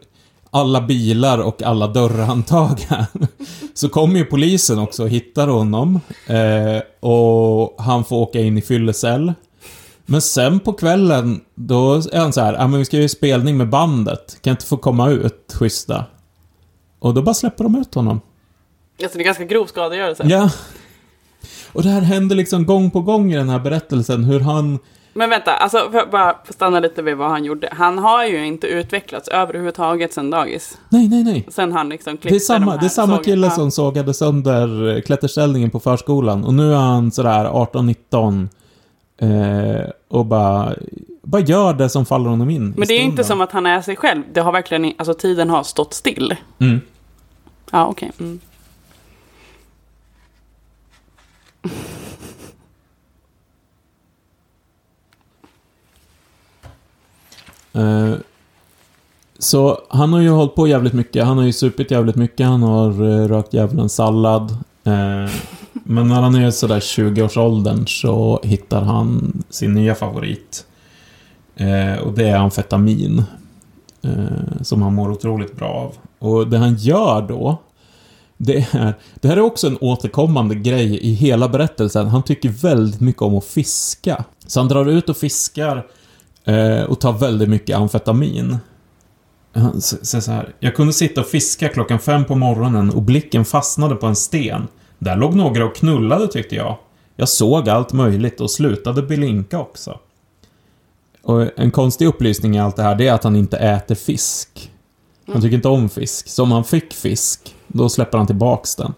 alla bilar och alla dörrhandtag här, så kommer ju polisen också och hittar honom. Eh, och han får åka in i fyllecell. Men sen på kvällen, då är han så här, ja men vi ska ju spelning med bandet. Kan jag inte få komma ut, schyssta? Och då bara släpper de ut honom. Alltså det är ganska grov skadegörelse. Ja. Och det här händer liksom gång på gång i den här berättelsen, hur han... Men vänta, alltså för att bara stanna lite vid vad han gjorde. Han har ju inte utvecklats överhuvudtaget sen dagis. Nej, nej, nej. Sen han liksom klippte Det är samma, de det är samma sågen. kille som sågade sönder klätterställningen på förskolan. Och nu är han sådär 18-19. Eh, och bara, bara gör det som faller honom in. Men det är inte som att han är sig själv. Det har verkligen, alltså tiden har stått still. Mm. Ja, okej. Mm. Eh, så han har ju hållit på jävligt mycket. Han har ju supit jävligt mycket. Han har eh, rökt djävulens sallad. Eh, men när han är sådär 20-årsåldern så hittar han sin nya favorit. Eh, och det är amfetamin. Eh, som han mår otroligt bra av. Och det han gör då, det är... Det här är också en återkommande grej i hela berättelsen. Han tycker väldigt mycket om att fiska. Så han drar ut och fiskar eh, och tar väldigt mycket amfetamin. Han säger så här. Jag kunde sitta och fiska klockan fem på morgonen och blicken fastnade på en sten. Där låg några och knullade tyckte jag. Jag såg allt möjligt och slutade blinka också. Och en konstig upplysning i allt det här, det är att han inte äter fisk. Han tycker inte om fisk. Så om han fick fisk, då släpper han tillbaks den.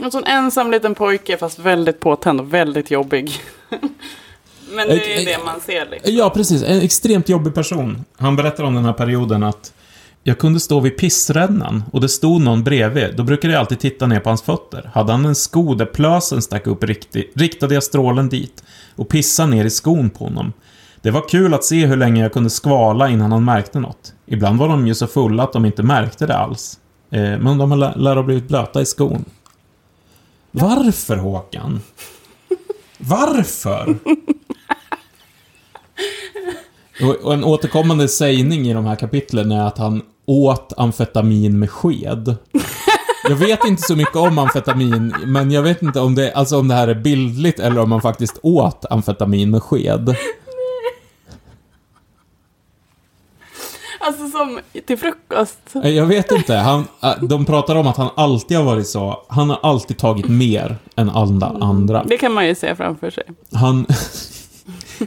En sån ensam liten pojke, fast väldigt påtänd och väldigt jobbig. Men det är Eh, det man ser liksom. Ja, precis. En extremt jobbig person. Han berättar om den här perioden att jag kunde stå vid pissrännan och det stod någon bredvid. Då brukade jag alltid titta ner på hans fötter. Hade han en sko där plösen stack upp riktigt, riktade jag strålen dit och pissade ner i skon på honom. Det var kul att se hur länge jag kunde skvala innan han märkte något. Ibland var de ju så fulla att de inte märkte det alls. Eh, men de lär lär ha blivit blöta i skon. Varför, Håkan? Varför? Och, en återkommande sägning i de här kapitlen är att han åt amfetamin med sked. Jag vet inte så mycket om amfetamin, men jag vet inte om det, alltså om det här är bildligt eller om man faktiskt åt amfetamin med sked. Alltså som till frukost. Jag vet inte. Han, äh, de pratar om att han alltid har varit så. Han har alltid tagit mer än alla andra. Det kan man ju se framför sig. Han...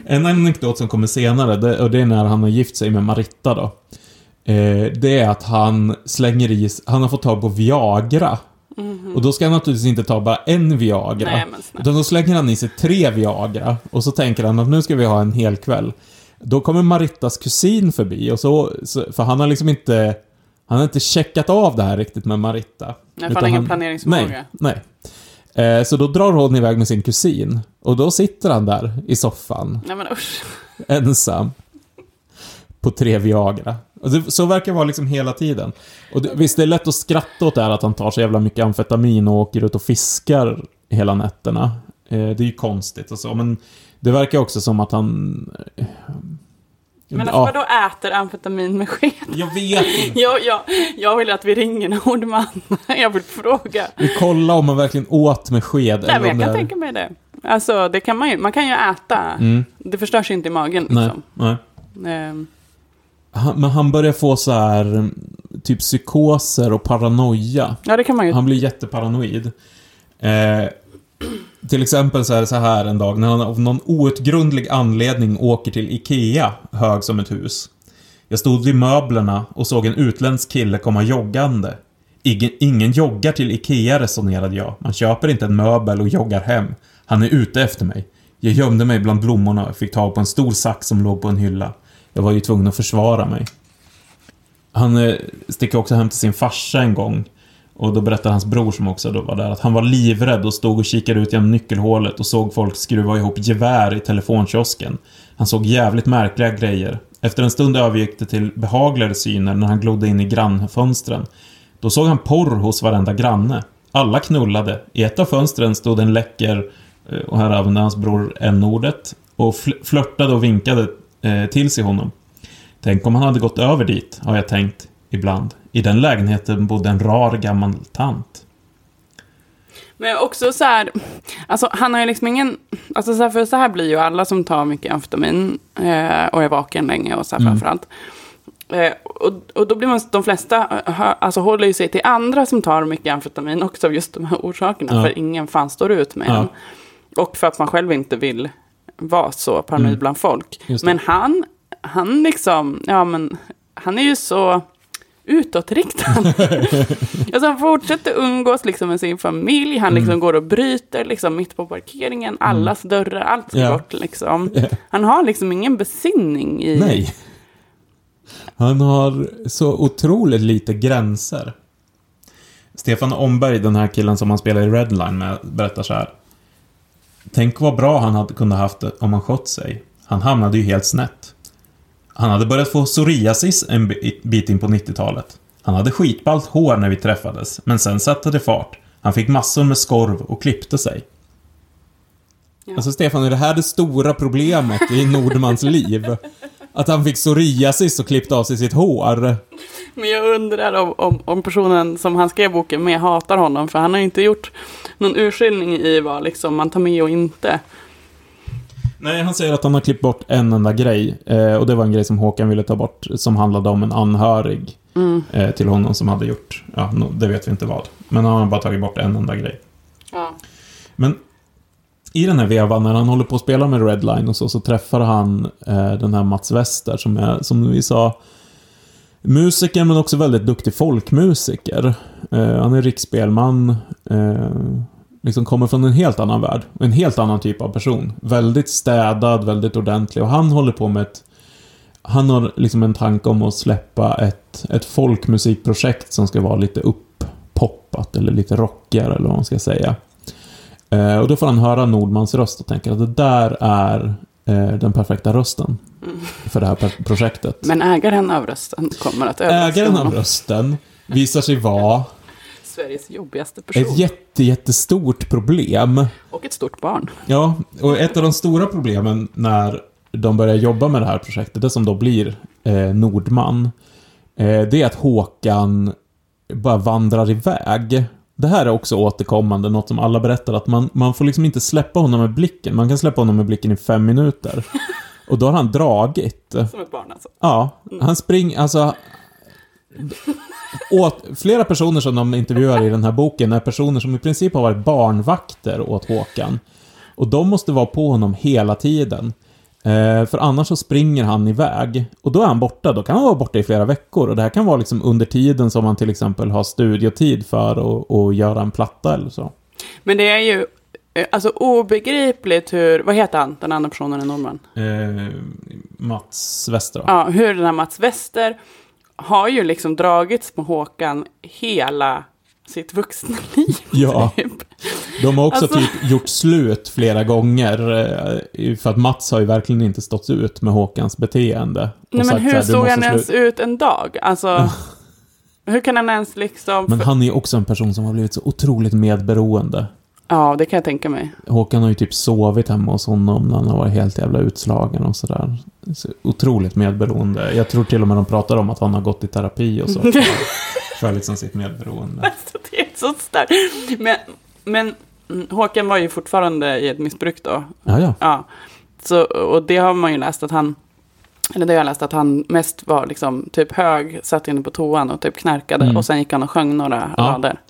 En anekdot som kommer senare, det, och det är när han har gift sig med Maritta då. Eh, det är att han slänger i, han har fått tag på Viagra. Och då ska han naturligtvis inte ta bara en Viagra. Nej, utan då slänger han i sig tre Viagra. Och så tänker han att nu ska vi ha en hel kväll. Då kommer Marittas kusin förbi och så, så för han har liksom inte, han har inte checkat av det här riktigt med Maritta. Nej, för han har ingen planeringsförmåga. Nej, nej. Eh, så då drar hon iväg med sin kusin. Och då sitter han där i soffan, Nej men usch. ensam. På tre Viagra. Det, så verkar det vara liksom hela tiden. Och det, visst, det är lätt att skratta åt det här att han tar så jävla mycket amfetamin och åker ut och fiskar hela nätterna. Eh, det är ju konstigt och så, men det verkar också som att han... eh, Men alltså, vadå äter amfetamin med sked? Jag vet inte. Jag, jag, jag vill att vi ringer Nordman. Jag vill fråga. Vi kollar om man verkligen åt med sked. Nej, eller men jag kan tänka mig det. Alltså, det kan man ju. Man kan ju äta. Mm. Det förstörs inte i magen Nej, liksom. nej. Ehm, Han, men han börjar få så här typ psykoser och paranoia. Ja, det kan man ju. Han blir jätteparanoid. Eh, till exempel så är det så här en dag när han av någon outgrundlig anledning åker till IKEA, hög som ett hus. Jag stod vid möblerna och såg en utländsk kille komma joggande. Ingen, ingen joggar till IKEA resonerade jag. Man köper inte en möbel och joggar hem. Han är ute efter mig. Jag gömde mig bland blommorna och fick tag på en stor sax som låg på en hylla. Jag var ju tvungen att försvara mig. Han eh, sticker också hem till sin farsa en gång. Och då berättar hans bror som också då var där att han var livrädd och stod och kikade ut genom nyckelhålet och såg folk skruva ihop gevär i telefonkiosken. Han såg jävligt märkliga grejer. Efter en stund övergick det till behagligare syner när han glodde in i grannfönstren. Då såg han porr hos varenda granne. Alla knullade. I ett av fönstren stod en läcker, eh, och här använde hans bror n-ordet, och fl- flörtade och vinkade eh, till sig honom. Tänk om han hade gått över dit, har jag tänkt ibland. I den lägenheten bodde en rar gammal tant. Men också så här, alltså han har ju liksom ingen, alltså så här, för så här blir ju alla som tar mycket amfetamin eh, och är vaken länge och så här Mm. framförallt. Eh, och, och då blir man, de flesta eh, hö- alltså håller ju sig till andra som tar mycket amfetamin också av just de här orsakerna. Ja. För ingen fan står ut med Ja. en. Och för att man själv inte vill vara så paranoid Mm. bland folk. Men han, han liksom, ja men, han är ju så utåtriktad. alltså han fortsätter umgås liksom med sin familj, han liksom Mm. går och bryter liksom mitt på parkeringen, allas dörrar, allt ska Ja. bort liksom. Ja. Han har liksom ingen besinning i... Nej. Han har så otroligt lite gränser. Stefan Omberg, den här killen som han spelar i Redline med, berättar så här. Tänk vad bra han hade kunnat haft det om han skött sig. Han hamnade ju helt snett. Han hade börjat få psoriasis en bi- bit in på 90-talet. Han hade skitballt hår när vi träffades, men sen satte det fart. Han fick massor med skorv och klippte sig. Ja. Alltså Stefan, är det här det stora problemet i Nordmans liv? Att han fick psoriasis och klippte av sig sitt hår? Men jag undrar om, om, om personen som han skrev boken med hatar honom, för han har inte gjort någon urskiljning i vad liksom man tar med och inte. Nej, han säger att han har klippt bort en enda grej. Eh, och det var en grej som Håkan ville ta bort, som handlade om en anhörig Mm. eh, till honom som hade gjort, ja, no, det vet vi inte vad. Men han har bara tagit bort en enda grej. Ja. Men i den här vevan, när han håller på att spela med Redline och så, så träffar han eh, den här Mats Wester som är, som vi sa, musiker men också väldigt duktig folkmusiker. Han är riksspelman, liksom kommer från en helt annan värld. En helt annan typ av person. Väldigt städad, väldigt ordentlig och han håller på med ett han har liksom en tanke om att släppa ett, ett folkmusikprojekt som ska vara lite upppoppat eller lite rockigare eller vad man ska säga. Eh, och då får han höra Nordmans röst och tänker att det där är eh, den perfekta rösten för det här projektet. Men ägaren av rösten kommer att överraska Ägaren av rösten visar sig vara Sveriges jobbigaste person. ett jätte, jättestort problem. Och ett stort barn. Ja, och ett av de stora problemen när de börjar jobba med det här projektet, det som då blir eh, Nordman, eh, det är att Håkan bara vandrar iväg. Det här är också återkommande, något som alla berättar, att man, man får liksom inte släppa honom med blicken. Man kan släppa honom med blicken i fem minuter. Och då har han dragit. Som ett barn alltså. Ja, han springer, alltså... Åt, flera personer som de intervjuar i den här boken är personer som i princip har varit barnvakter åt Håkan. Och de måste vara på honom hela tiden. Eh, för annars så springer han iväg. Och då är han borta. Då kan han vara borta i flera veckor. Och det här kan vara liksom under tiden som man till exempel har studiotid för att göra en platta eller så. Men det är ju eh, alltså obegripligt hur, vad heter han, den andra personen i Norman? Eh, Mats Wester? Ja, hur den här Mats Wester har ju liksom dragits med Håkan hela sitt vuxna liv. Ja. typ. De har också Alltså- typ gjort slut flera gånger. eh, För att Mats har ju verkligen inte stått ut med Håkans beteende. Nej, men hur här, "Du såg han ens sluta." ut en dag? Alltså, hur kan han ens liksom... Men han är ju också en person som har blivit så otroligt medberoende. Ja, det kan jag tänka mig. Håkan har ju typ sovit hemma hos honom när han har varit helt jävla utslagen och sådär. Så otroligt medberoende. Jag tror till och med de pratar om att han har gått i terapi och så. För, för liksom sitt medberoende. Alltså, det är så starkt. Men, men mm, Håkan var ju fortfarande i ett missbruk då. Ja, ja. Ja. Så, och det har man ju läst att han, eller det har jag läst att han mest var liksom typ hög, satt inne på toan och typ knarkade Mm. och sen gick han och sjöng några Ja. rader.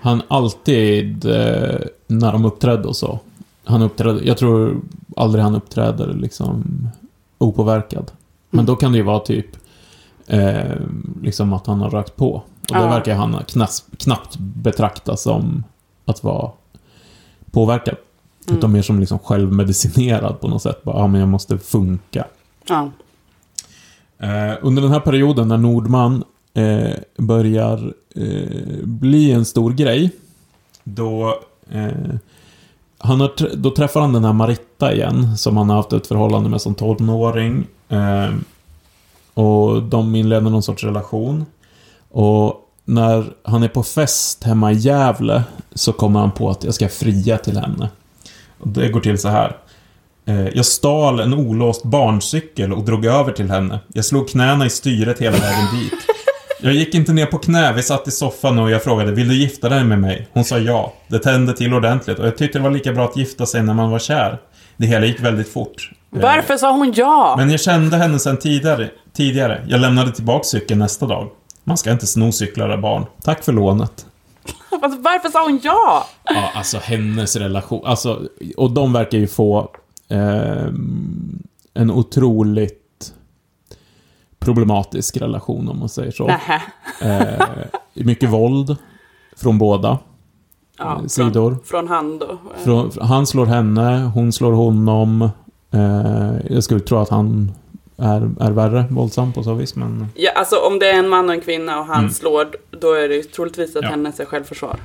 Han alltid, eh, när de uppträdde och så. Han uppträdde, jag tror aldrig han uppträder liksom opåverkad. Men då kan det ju vara typ eh, liksom att han har rökt på. Och det Ja. verkar han knas, knappt betrakta som att vara påverkad. Mm. Utan mer som liksom självmedicinerad på något sätt. Bara, ja men jag måste funka. Ja. Eh, under den här perioden när Nordman eh, börjar eh, bli en stor grej, då, eh, han har, då träffar han den här Maritta igen, som han har haft ett förhållande med som tonåring. Eh, och de inleder någon sorts relation. Och när han är på fest hemma i Gävle så kommer han på att jag ska fria till henne. Och det går till så här. Eh, jag stal en olåst barncykel och drog över till henne. Jag slog knäna i styret hela vägen dit. Jag gick inte ner på knä, vi satt i soffan och jag frågade Vill du gifta dig med mig? Hon sa ja. Det tände till ordentligt och jag tyckte det var lika bra att gifta sig när man var kär. Det hela gick väldigt fort. Eh, Varför sa hon ja? Men jag kände henne sedan tidigare. tidigare. Jag lämnade tillbaka cykeln nästa dag. Man ska inte sno cyklar av barn. Tack för lånet. Alltså, varför sa hon ja? Ja, alltså hennes relation. Alltså, och de verkar ju få ehm, en otroligt problematisk relation om man säger så. Eh, mycket våld från båda Ja, eh, sidor. Från, från han då. Från, han slår henne, hon slår honom. Eh, jag skulle tro att han är, är värre våldsam på så vis, men... Ja, alltså om det är en man och en kvinna och han Mm. slår, då är det troligtvis att Ja. hennes är självförsvar.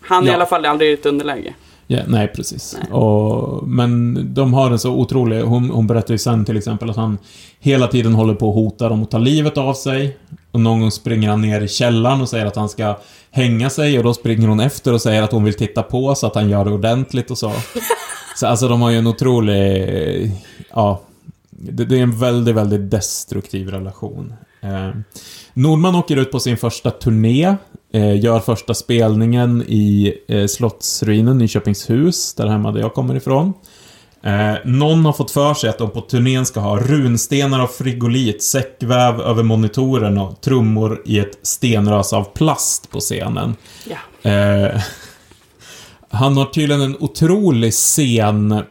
Han är Ja. i alla fall aldrig i ett underläge. Ja, nej, precis. Nej. Och, men de har en så otrolig... Hon, hon berättar ju sen till exempel att han hela tiden håller på och hotar dem att ta livet av sig. Och någon gång springer han ner i källaren och säger att han ska hänga sig och då springer hon efter och säger att hon vill titta på så att han gör det ordentligt och så. Så alltså de har ju en otrolig... Ja. Det, det är en väldigt, väldigt destruktiv relation. Eh, Nordman åker ut på sin första turné. Eh, gör första spelningen i eh, Slottsruinen i Köpingshus, där hemma där jag kommer ifrån. Eh, någon har fått för sig att de på turnén ska ha runstenar av frigolit, säckväv över monitoren och trummor i ett stenrös av plast på scenen. Ja. Eh, han har tydligen en otrolig scen...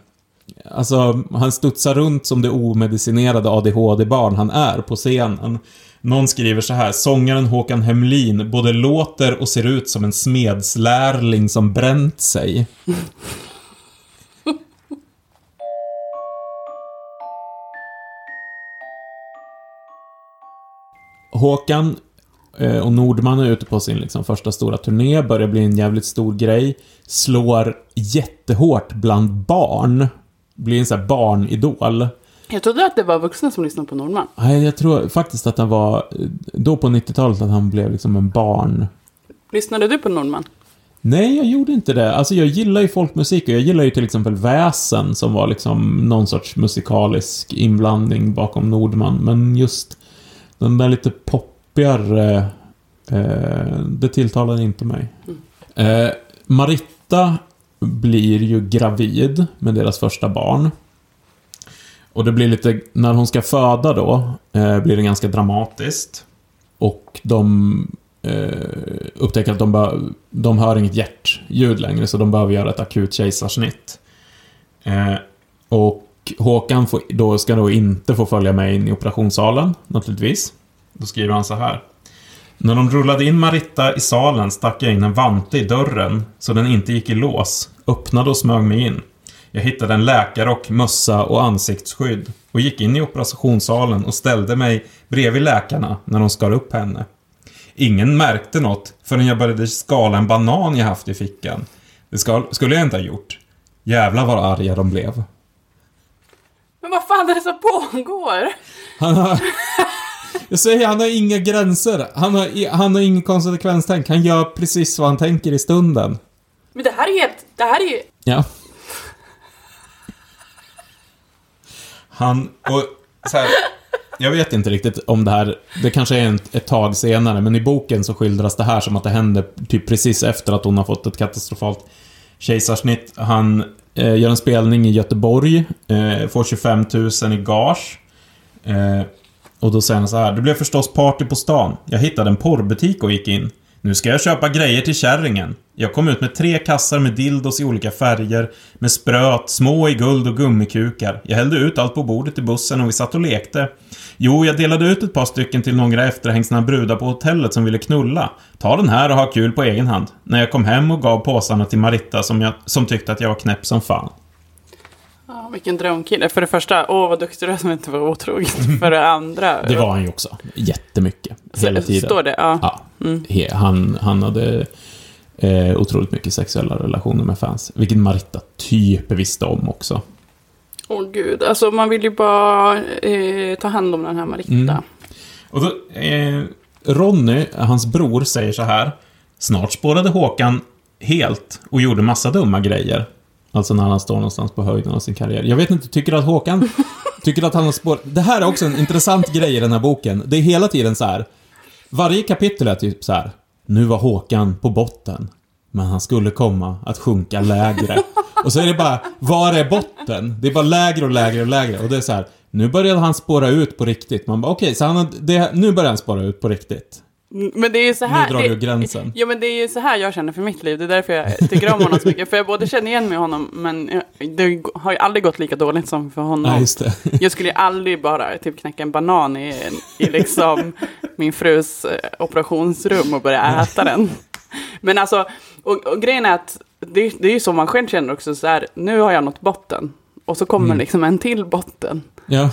Alltså, han studsar runt som det omedicinerade ADHD-barn han är på scenen. Någon skriver så här, sångaren Håkan Hemlin både låter och ser ut som en smedslärling som bränt sig. Håkan eh, och Nordman är ute på sin liksom första stora turné, börjar bli en jävligt stor grej. Slår jättehårt bland barn. Blir en sån här barnidol. Jag trodde att det var vuxna som lyssnade på Nordman. Nej, jag tror faktiskt att han var, eh, då på 90-talet, att han blev liksom en barn. Lyssnade du på Nordman? Nej, jag gjorde inte det. Alltså jag gillar ju folkmusik och jag gillar ju till exempel Väsen som var liksom någon sorts musikalisk inblandning bakom Nordman. Men just den där lite poppigare, eh, det tilltalade inte mig. Eh, Maritta blir ju gravid med deras första barn. Och det blir lite, när hon ska föda då, eh, blir det ganska dramatiskt. Och de eh, upptäcker att de, bör, de hör inget hjärtljud längre, så de behöver göra ett akut kejsarsnitt. Eh, och Och Håkan får, då ska då inte få följa med in i operationssalen, naturligtvis. Då skriver han så här. När de rullade in Maritta i salen stack jag in en vante i dörren så den inte gick i lås, öppnade och smög mig in. Jag hittade en läkarrock, mössa och ansiktsskydd och gick in i operationssalen och ställde mig bredvid läkarna när de skar upp henne. Ingen märkte något förrän jag började skala en banan jag haft i fickan. Det ska, skulle jag inte ha gjort. Jävlar vad arga de blev. Men vad fan är det som pågår? Han har... Jag säger, han har inga gränser. Han har, han har ingen konsekvenstänk. Han gör precis vad han tänker i stunden. Men det här är helt... Det här är ju... Ja. Han, och så här, jag vet inte riktigt om det här, det kanske är ett, ett tag senare, men i boken så skildras det här som att det hände typ precis efter att hon har fått ett katastrofalt kejsarsnitt. Han eh, gör en spelning i Göteborg, eh, får 25 000 i gage. Eh, och då säger han så här, det blev förstås party på stan. Jag hittade en porrbutik och gick in. Nu ska jag köpa grejer till kärringen. Jag kom ut med tre kassar med dildos i olika färger, med spröt, små i guld och gummikukar. Jag hällde ut allt på bordet i bussen och vi satt och lekte. Jo, jag delade ut ett par stycken till några efterhängsna brudar på hotellet som ville knulla. Ta den här och ha kul på egen hand. När jag kom hem och gav påsarna till Maritta som, jag, som tyckte att jag var knäpp som fan. Ja, vilken drömkille. För det första, åh vad duktig du är som inte var otrogen. För det andra... Det var han ju också. Jättemycket. Hela tiden. Står det? Ja. Ja. Mm. Han, han hade eh, otroligt mycket sexuella relationer med fans. Vilket Maritta typ visste om också. Åh gud, alltså man vill ju bara eh, ta hand om den här Maritta. Mm. Och då, eh, Ronny, hans bror, säger så här. Snart spårade Håkan helt och gjorde massa dumma grejer. Alltså när han står någonstans på höjden av sin karriär. Jag vet inte, tycker du att Håkan... tycker att han har spår... Det här är också en intressant grej i den här boken. Det är hela tiden så här. Varje kapitel är typ så här. Nu var Håkan på botten. Men han skulle komma att sjunka lägre. Och så är det bara, var är botten? Det är bara lägre och lägre och lägre. Och det är så här. Nu började han spåra ut på riktigt. Man bara, okej, så han det, nu börjar han spåra ut på riktigt. Men det är ju så här... Nu drar det, du gränsen. Ja, men det är så här jag känner för mitt liv. Det är därför jag tycker om honom så mycket. För jag både känner igen mig i honom, men det har ju aldrig gått lika dåligt som för honom. Nej, just det. Jag skulle ju aldrig bara typ knäcka en banan i, i liksom min frus eh, operationsrum och börja äta den. Men alltså, och, och grejen är att det, det är ju så man själv känner också så här, nu har jag nått botten. Och så kommer Mm. liksom en till botten. Ja.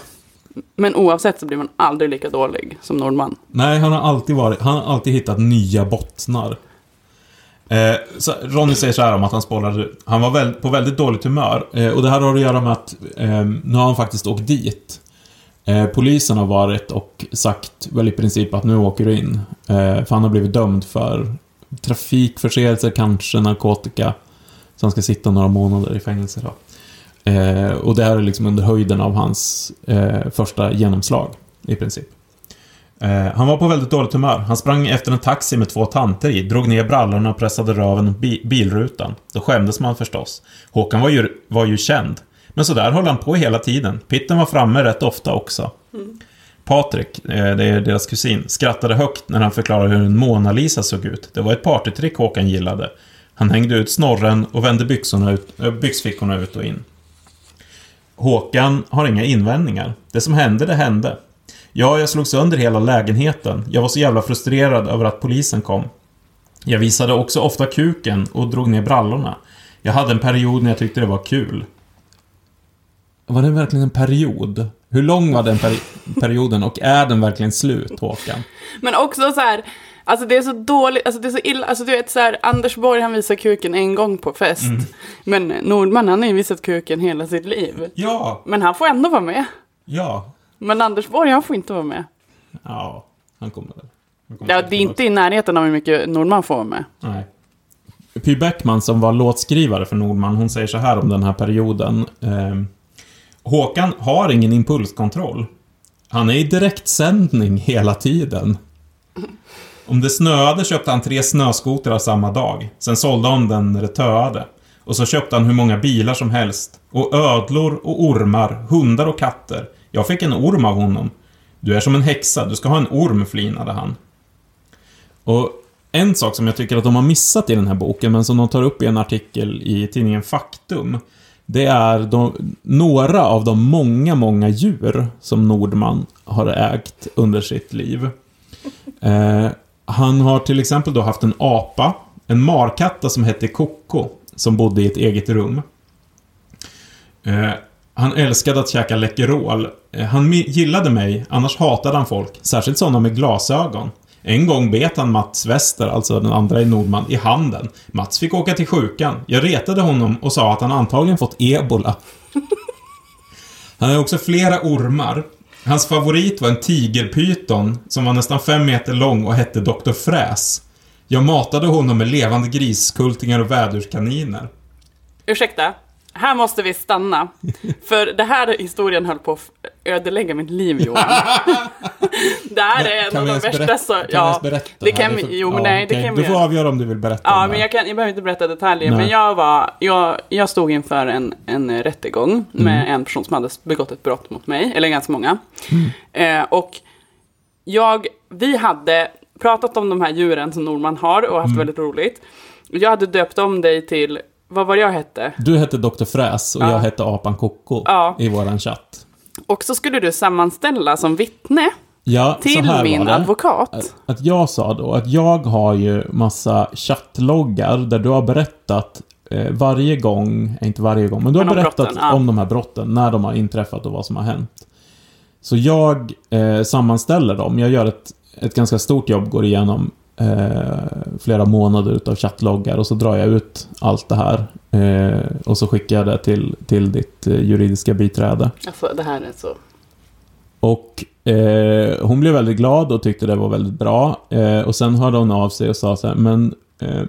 Men oavsett så blir man aldrig lika dålig som Nordman. Nej, han har alltid varit, han har alltid hittat nya bottnar. Eh, så Ronny säger så här om att han spolade. Han var väl, på väldigt dåligt humör. Eh, och det här har att göra med att eh, nu har han faktiskt åkt dit. Eh, polisen har varit och sagt väl i princip att nu åker du in. Eh, för han har blivit dömd för trafikförseelser, kanske narkotika. Så han ska sitta några månader i fängelse då. Eh, och det här är liksom under höjden av hans eh, första genomslag, i princip. Eh, han var på väldigt dåligt humör. Han sprang efter en taxi med två tanter i, drog ner brallorna och pressade röven bi bilrutan. Då skämdes man förstås. Håkan var ju, var ju känd. Men så där höll han på hela tiden. Pitten var framme rätt ofta också. Patrik, eh, det är deras kusin, skrattade högt när han förklarade hur en Mona Lisa såg ut. Det var ett partytrick Håkan gillade. Han hängde ut snorren och vände byxorna ut, äh, byxfickorna ut och in. Håkan har inga invändningar. Det som hände, det hände. Ja, jag slog sönder hela lägenheten. Jag var så jävla frustrerad över att polisen kom. Jag visade också ofta kuken och drog ner brallorna. Jag hade en period när jag tyckte det var kul. Var det verkligen en period? Hur lång var den peri- perioden och är den verkligen slut, Håkan? Men också så här, alltså det är så dåligt, alltså det är så illa, alltså du vet så här, Anders Borg han visar kuken en gång på fest. Mm. Men Nordman han har ju visat kuken hela sitt liv. Ja, Men han får ändå vara med. ja. Men Anders Borg han får inte vara med. Ja, han kommer väl. Ja, det är inte i närheten av hur mycket Nordman får vara med. Nej. Py Bäckman som var låtskrivare för Nordman, hon säger så här om den här perioden. Eh, Håkan har ingen impulskontroll. Han är i direktsändning hela tiden. Om det snöade köpte han tre snöskotrar samma dag. Sen sålde han den när det töade. Och så köpte han hur många bilar som helst. Och ödlor och ormar, hundar och katter. Jag fick en orm av honom. Du är som en häxa, du ska ha en orm, flinade han. Och en sak som jag tycker att de har missat i den här boken, men som de tar upp i en artikel i tidningen Faktum, Det är de, några av de många, många djur som Nordman har ägt under sitt liv. Eh, han har till exempel då haft en apa, en markatta som hette Koko, som bodde i ett eget rum. Eh, han älskade att käka Läkerol. Eh, han gillade mig, annars hatade han folk, särskilt sådana med glasögon. En gång bet han Mats Wester, alltså den andra i Nordman, i handen. Mats fick åka till sjukan. Jag retade honom och sa att han antagligen fått ebola. Han har också flera ormar. Hans favorit var en tigerpyton som var nästan fem meter lång och hette Dr. Fräs. Jag matade honom med levande griskultingar och vädurskaniner. Ursäkta, här måste vi stanna. För det här historien höll på att ödelägga mitt liv, Johan. det här är en av de värsta berätta, så... kan vi Ja, ens berätta det kan vi... får- Jo, ja, nej, det okej. kan vi Du får göra. avgöra om du vill berätta Ja, det. men jag, kan, jag behöver inte berätta detaljer. Nej. Men jag var... Jag, jag stod inför en, en rättegång med Mm. en person som hade begått ett brott mot mig. Eller ganska många. Mm. Eh, och jag... Vi hade pratat om de här djuren som Norman har och haft Mm. väldigt roligt. Jag hade döpt om dig till... Vad var jag hette? Du hette Dr. Fräs och Ja. jag hette Apan Koko Ja. i våran chatt. Och så skulle du sammanställa som vittne Ja, till min advokat. Att, att jag sa då att jag har ju massa chattloggar där du har berättat eh, varje gång, eh, inte varje gång, men du har Men om berättat brotten, om de här brotten, när de har inträffat och vad som har hänt. Så jag eh, sammanställer dem. Jag gör ett, ett ganska stort jobb, går igenom eh, flera månader utav chattloggar och så drar jag ut allt det här. Eh, och så skickar jag det till, till ditt eh, juridiska biträde. Alltså, det här är så... Och eh, hon blev väldigt glad och tyckte det var väldigt bra. Eh, och sen hörde hon av sig och sa så här, men eh,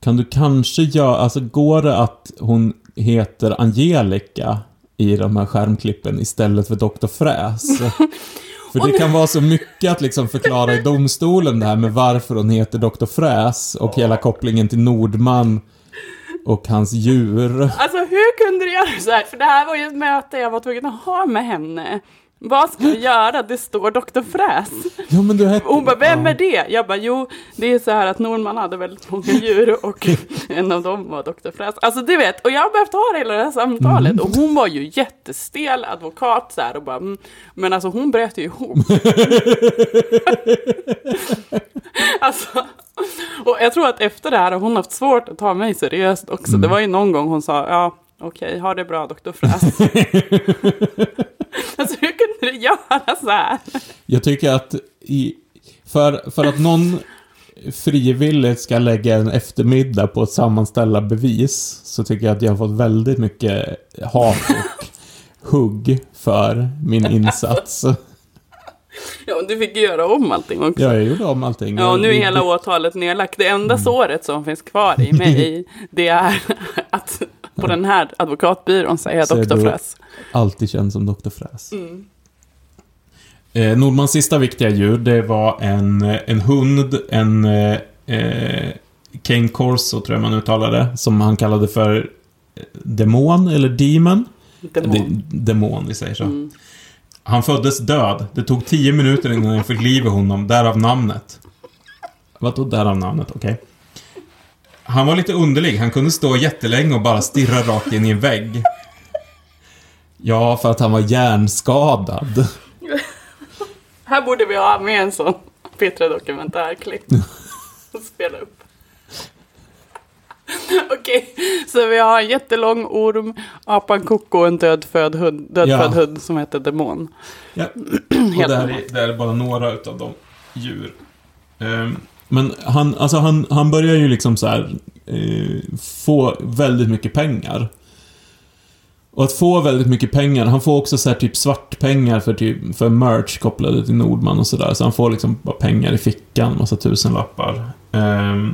kan du kanske göra, alltså går det att hon heter Angelica i de här skärmklippen istället för Dr. Fräs? För det kan vara så mycket att liksom förklara i domstolen det här med varför hon heter Dr. Fräs och hela kopplingen till Nordman och hans djur. Alltså hur kunde du göra så här? För det här var ju ett möte jag var tvungen att ha med henne. Vad ska vi göra? Det står Dr. Fräs. Ja, men du hette... Hon bara, vem är det? Jag bara, jo, det är så här att Norman hade väldigt många djur och en av dem var Dr. Fräs. Alltså du vet, och jag har behövt ha hela det här samtalet. Och hon var ju jättestel advokat så här och bara, mm. men alltså hon bröt ju ihop. alltså, och jag tror att efter det här har hon haft svårt att ta mig seriöst också. Det var ju någon gång hon sa, ja, okej, ha det bra Dr. Fräs. alltså hur kunde du göra så här? Jag tycker att i, för, för att någon frivilligt ska lägga en eftermiddag på att sammanställa bevis så tycker jag att jag har fått väldigt mycket hat och hugg för min insats. Ja, du fick göra om allting också. Ja, jag gjorde om allting. Ja, och nu är hela åtalet nedlagt. Det enda Mm. såret som finns kvar i mig, det är att på den här advokatbyrån säger jag Så är Dr. du- Fräs. Alltid känd som Dr. Fräs. Mm. Eh, Nordmans sista viktiga djur, det var en, en hund, en eh, eh, Cane Corso tror jag man uttalade, som han kallade för eh, demon eller demon. Demon. De, demon, vi säger så. Mm. Han föddes död. Det tog tio minuter innan jag fick liv i honom, därav namnet. Vadå därav namnet? Okej. Han var lite underlig. Han kunde stå jättelänge och bara stirra rakt in i en vägg. Ja, för att han var hjärnskadad. Här borde vi ha med en sån Petra-dokumentärklipp. Och spela upp. Okej, så vi har en jättelång orm, apan Koko och en dödfödd hund, dödfödd Ja. hund som heter Demon. Ja. Och det här, är, det här är bara några utav de djur. Ehm, men han, alltså han, han börjar ju liksom så här eh, få väldigt mycket pengar. Och att få väldigt mycket pengar, han får också så här typ svartpengar för, typ, för merch kopplade till Nordman och sådär. Så han får liksom bara pengar i fickan, massa tusenlappar. Eh,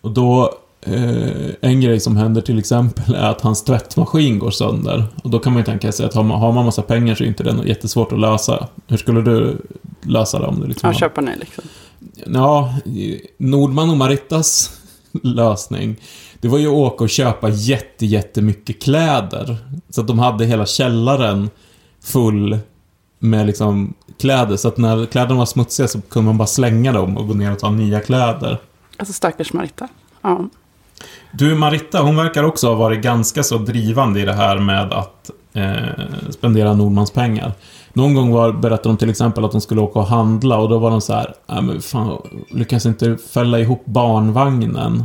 och då, eh, en grej som händer till exempel är att hans tvättmaskin går sönder. Och då kan man ju tänka sig att har man, har man massa pengar så är inte det jättesvårt att lösa. Hur skulle du lösa det om du liksom Ja, köpa ny liksom. Ja, Nordman och Marittas lösning, det var ju att åka och köpa jätte, jättemycket kläder. Så att de hade hela källaren full med liksom kläder. Så att när kläderna var smutsiga så kunde man bara slänga dem och gå ner och ta nya kläder. Alltså stackars Marita. Ja. Du, Maritta, hon verkar också ha varit ganska så drivande i det här med att eh, spendera Nordmans pengar. Någon gång var, berättade de till exempel att de skulle åka och handla och då var de så här, äh, men fan, lyckas inte fälla ihop barnvagnen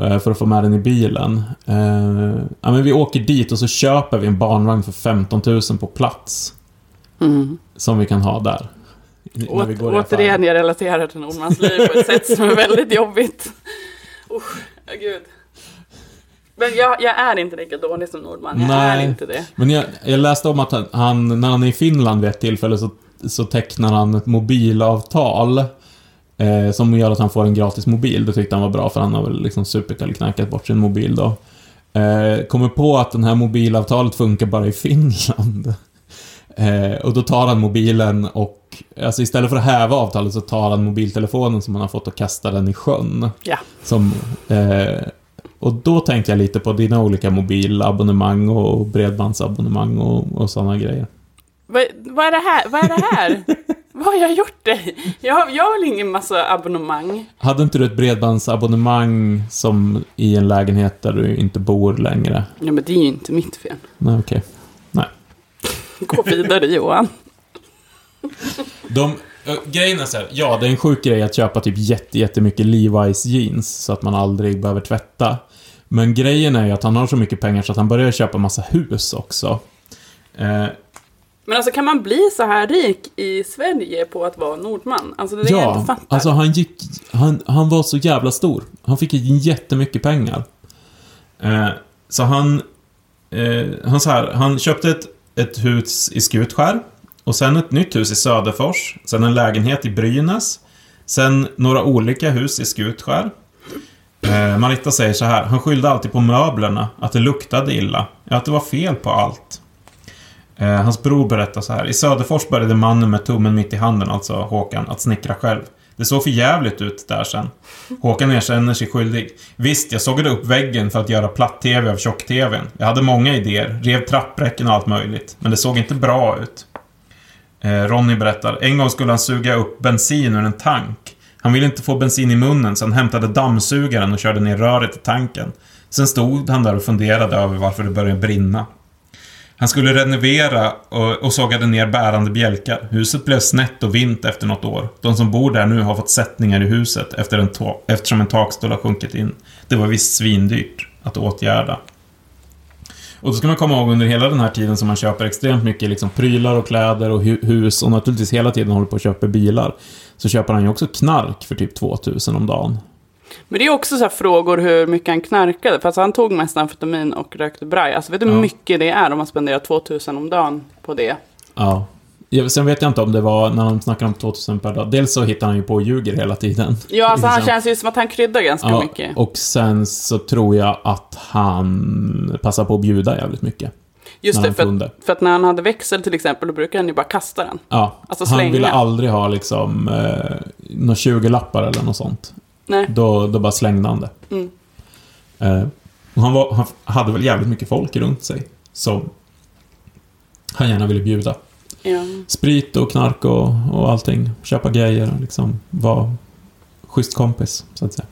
eh, för att få med den i bilen. Eh, ja, men vi åker dit och så köper vi en barnvagn för 15 000 på plats. Mm. Som vi kan ha där. När vi Åt, återigen, jag relaterar till Nordmans liv på ett sätt som är väldigt jobbigt. Ja, gud. Men jag, jag är inte lika dålig som Nordman. Jag Nej. är inte det. Men jag, jag läste om att han- när han är i Finland vid ett tillfälle så, så tecknar han ett mobilavtal eh, som gör att han får en gratis mobil. Det tyckte han var bra för han har väl liksom superknackat bort sin mobil då. Eh, kommer på att det här mobilavtalet funkar bara i Finland. Eh, och då tar han mobilen och, alltså istället för att häva avtalet så tar han mobiltelefonen som han har fått och kastar den i sjön. Ja. Som, eh, och då tänkte jag lite på dina olika mobilabonnemang och bredbandsabonnemang och, och sådana grejer. Vad, vad är det här? Vad är det här? vad har jag gjort dig? Jag, har- jag har väl ingen massa abonnemang? Hade inte du ett bredbandsabonnemang som i en lägenhet där du inte bor längre? Ja, men det är ju inte mitt fel. Nej, okej. Nej. Gå vidare Johan. De, grejen är så här, ja, det är en sjuk grej att köpa typ jätte, jättemycket Levi's jeans så att man aldrig behöver tvätta. Men grejen är ju att han har så mycket pengar så att han börjar köpa massa hus också. Eh, Men alltså kan man bli så här rik i Sverige på att vara Nordman? Alltså det är det jag Ja, inte fattar. alltså han gick... Han, han var så jävla stor. Han fick jättemycket pengar. Eh, så han... Eh, han, så här, han köpte ett, ett hus i Skutskär. Och sen ett nytt hus i Söderfors. Sen en lägenhet i Brynäs. Sen några olika hus i Skutskär. Eh, Marita säger så här. Han skyllde alltid på möblerna. Att det luktade illa. Ja, att det var fel på allt. Eh, hans bror berättar så här. I Söderfors började mannen med tummen mitt i handen, alltså Håkan, att snickra själv. Det såg för jävligt ut där sen. Håkan erkänner sig skyldig. Visst, jag sågade upp väggen för att göra platt-tv av tjock-tvn. Jag hade många idéer, rev trappräcken och allt möjligt. Men det såg inte bra ut. Eh, Ronny berättar. En gång skulle han suga upp bensin ur en tank. Han ville inte få bensin i munnen så han hämtade dammsugaren och körde ner röret i tanken. Sen stod han där och funderade över varför det började brinna. Han skulle renovera och, och sågade ner bärande bjälkar. Huset blev snett och vint efter något år. De som bor där nu har fått sättningar i huset efter en eftersom en takstol har sjunkit in. Det var visst svindyrt att åtgärda. Och då ska man komma ihåg under hela den här tiden som man köper extremt mycket liksom prylar och kläder och hu- hus och naturligtvis hela tiden håller på att köpa bilar. Så köper han ju också knark för typ 2000 om dagen. Men det är också så frågor hur mycket han knarkade. För alltså han tog mest amfetamin och rökte braj. Alltså vet du hur Ja. mycket det är om man spenderar 2000 om dagen på det? Ja. Sen vet jag inte om det var när de snackar om 2000 per dag. Dels så hittar han ju på och ljuger hela tiden. Ja, alltså han Liksom. känns ju som att han kryddar ganska Ja, mycket. och sen så tror jag att han passar på att bjuda jävligt mycket. Just det, han för att, för att när han hade växel till exempel, då brukade han ju bara kasta den. Ja, Alltså han slänga. ville aldrig ha liksom eh, några 20-lappar eller något sånt. Nej. Då, då bara slängde han det. Mm. Eh, och han, var, han hade väl jävligt mycket folk runt sig. Som han gärna ville bjuda. Ja. Sprit och knark och, och allting. Köpa grejer och liksom vara schysst kompis, så att säga.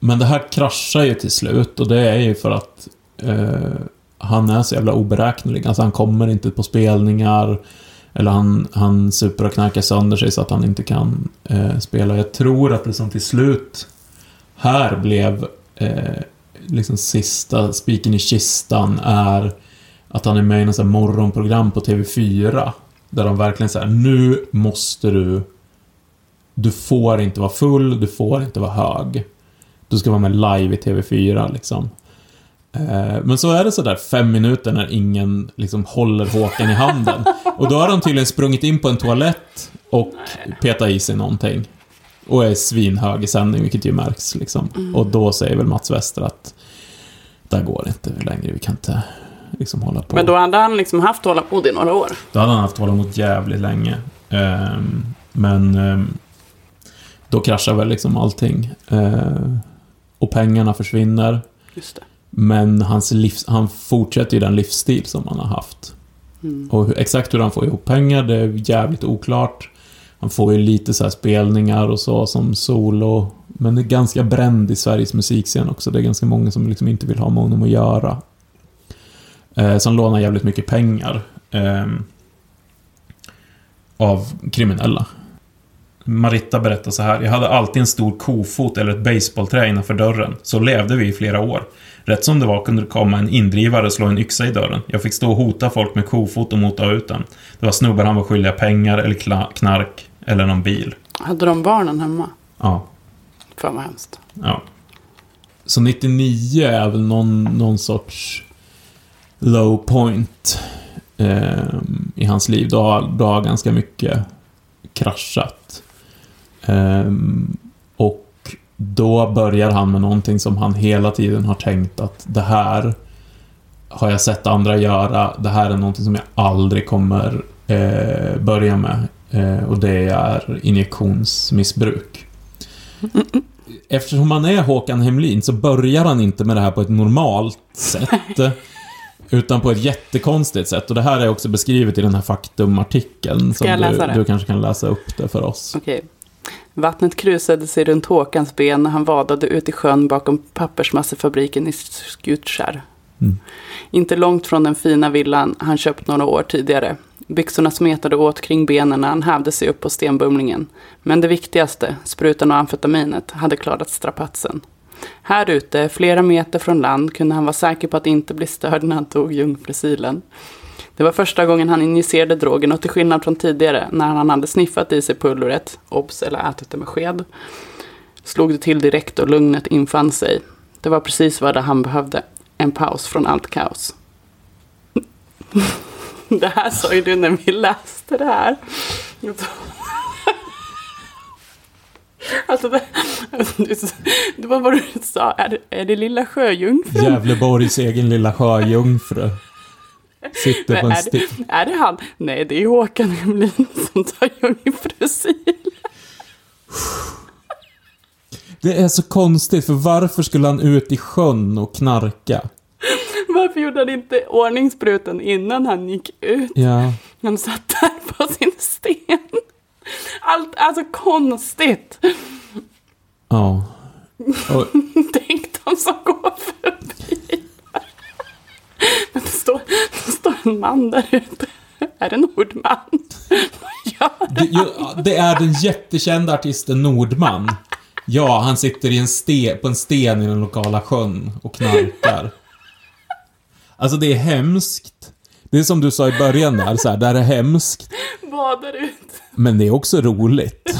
Men det här kraschar ju till slut och det är ju för att eh, han är så jävla oberäknelig. Alltså han kommer inte på spelningar. Eller han, han super och knarkar sönder sig så att han inte kan eh, spela. Jag tror att det som till slut här blev eh, liksom sista spiken i kistan är att han är med i något morgonprogram på TV4. Där de verkligen säger nu måste du... Du får inte vara full, du får inte vara hög. Du ska vara med live i TV4 liksom. Eh, men så är det sådär fem minuter när ingen liksom håller Håkan i handen. Och då har de tydligen sprungit in på en toalett och petat i sig någonting. Och är svinhög i sändning, vilket ju märks liksom. Och då säger väl Mats Wester att där går det inte längre, vi kan inte liksom hålla på. Men då hade han liksom haft tålamod i några år. Då hade han haft tålamod jävligt länge. Ehm, men ehm, då kraschar väl liksom allting. Ehm, och pengarna försvinner. Just det. Men hans livs, han fortsätter ju den livsstil som han har haft. Mm. Och hur, exakt hur han får ihop pengar, det är jävligt oklart. Han får ju lite så här spelningar och så som solo men det är ganska bränd i Sveriges musikscen också. Det är ganska många som liksom inte vill ha med honom att göra. Eh, som lånar jävligt mycket pengar. Eh, av kriminella. Maritta berättar så här. Jag hade alltid en stor kofot eller ett baseballträ innanför dörren. Så levde vi i flera år. Rätt som det var kunde det komma en indrivare och slå en yxa i dörren. Jag fick stå och hota folk med kofot och mota ut den. Det var snubbar han var skyldiga pengar eller knark eller någon bil. Hade de barnen hemma? Ja, Fan vad hemskt. ja. Så 99 är väl någon, någon sorts low point eh, i hans liv. Då har, då har ganska mycket kraschat. Eh, och då börjar han med någonting som han hela tiden har tänkt att det här har jag sett andra göra. Det här är någonting som jag aldrig kommer eh, börja med. Eh, och det är injektionsmissbruk. Eftersom han är Håkan Hemlin så börjar han inte med det här på ett normalt sätt. Utan på ett jättekonstigt sätt. Och det här är också beskrivet i den här faktumartikeln. Ska jag läsa du, det? du kanske kan läsa upp det för oss. Okej. Vattnet krusade sig runt Håkans ben när han vadade ut i sjön bakom pappersmassefabriken i Skutskär. Mm. Inte långt från den fina villan han köpt några år tidigare. Byxorna smetade åt kring benen när han hävde sig upp på stenbumlingen. Men det viktigaste, sprutan och amfetaminet, hade klarat strapatsen. Här ute, flera meter från land, kunde han vara säker på att inte bli störd när han tog jungfrusilen. Det var första gången han injicerade drogen och till skillnad från tidigare när han hade sniffat i sig pulvret, obs eller ätit det med sked, slog det till direkt och lugnet infann sig. Det var precis vad han behövde. En paus från allt kaos. Det här sa ju du när vi läste det här. Alltså det, det var vad du sa, är det, är det lilla sjöjungfrun? Gävleborgs egen lilla sjöjungfru. Sitter på en är, det, är det han? Nej, det är Håkan Hemlin som tar jungfrusil. Det är så konstigt, för varför skulle han ut i sjön och knarka? Varför gjorde han inte ordningspruten innan han gick ut? Ja, Han satt där på sin sten. Allt, alltså konstigt. Ja. Och, Tänk de som går förbi. Men det står, det står en man där ute. Är det Nordman? Vad gör det, ju, det är den jättekända artisten Nordman. Ja, han sitter i en ste, på en sten i den lokala sjön och knarkar. Alltså det är hemskt. Det är som du sa i början där, så här, det här är hemskt. Badar ut. Men det är också roligt.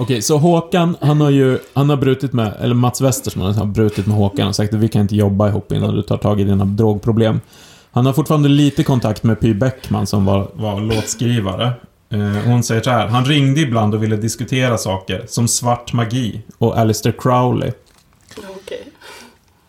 Okej, så Håkan, han har ju, han har brutit med, eller Mats Westerson har brutit med Håkan och sagt att vi kan inte jobba ihop innan du tar tag i dina drogproblem. Han har fortfarande lite kontakt med Py Bäckman som var, var låtskrivare. Eh, hon säger så här, han ringde ibland och ville diskutera saker, som svart magi och Alistair Crowley. Okej.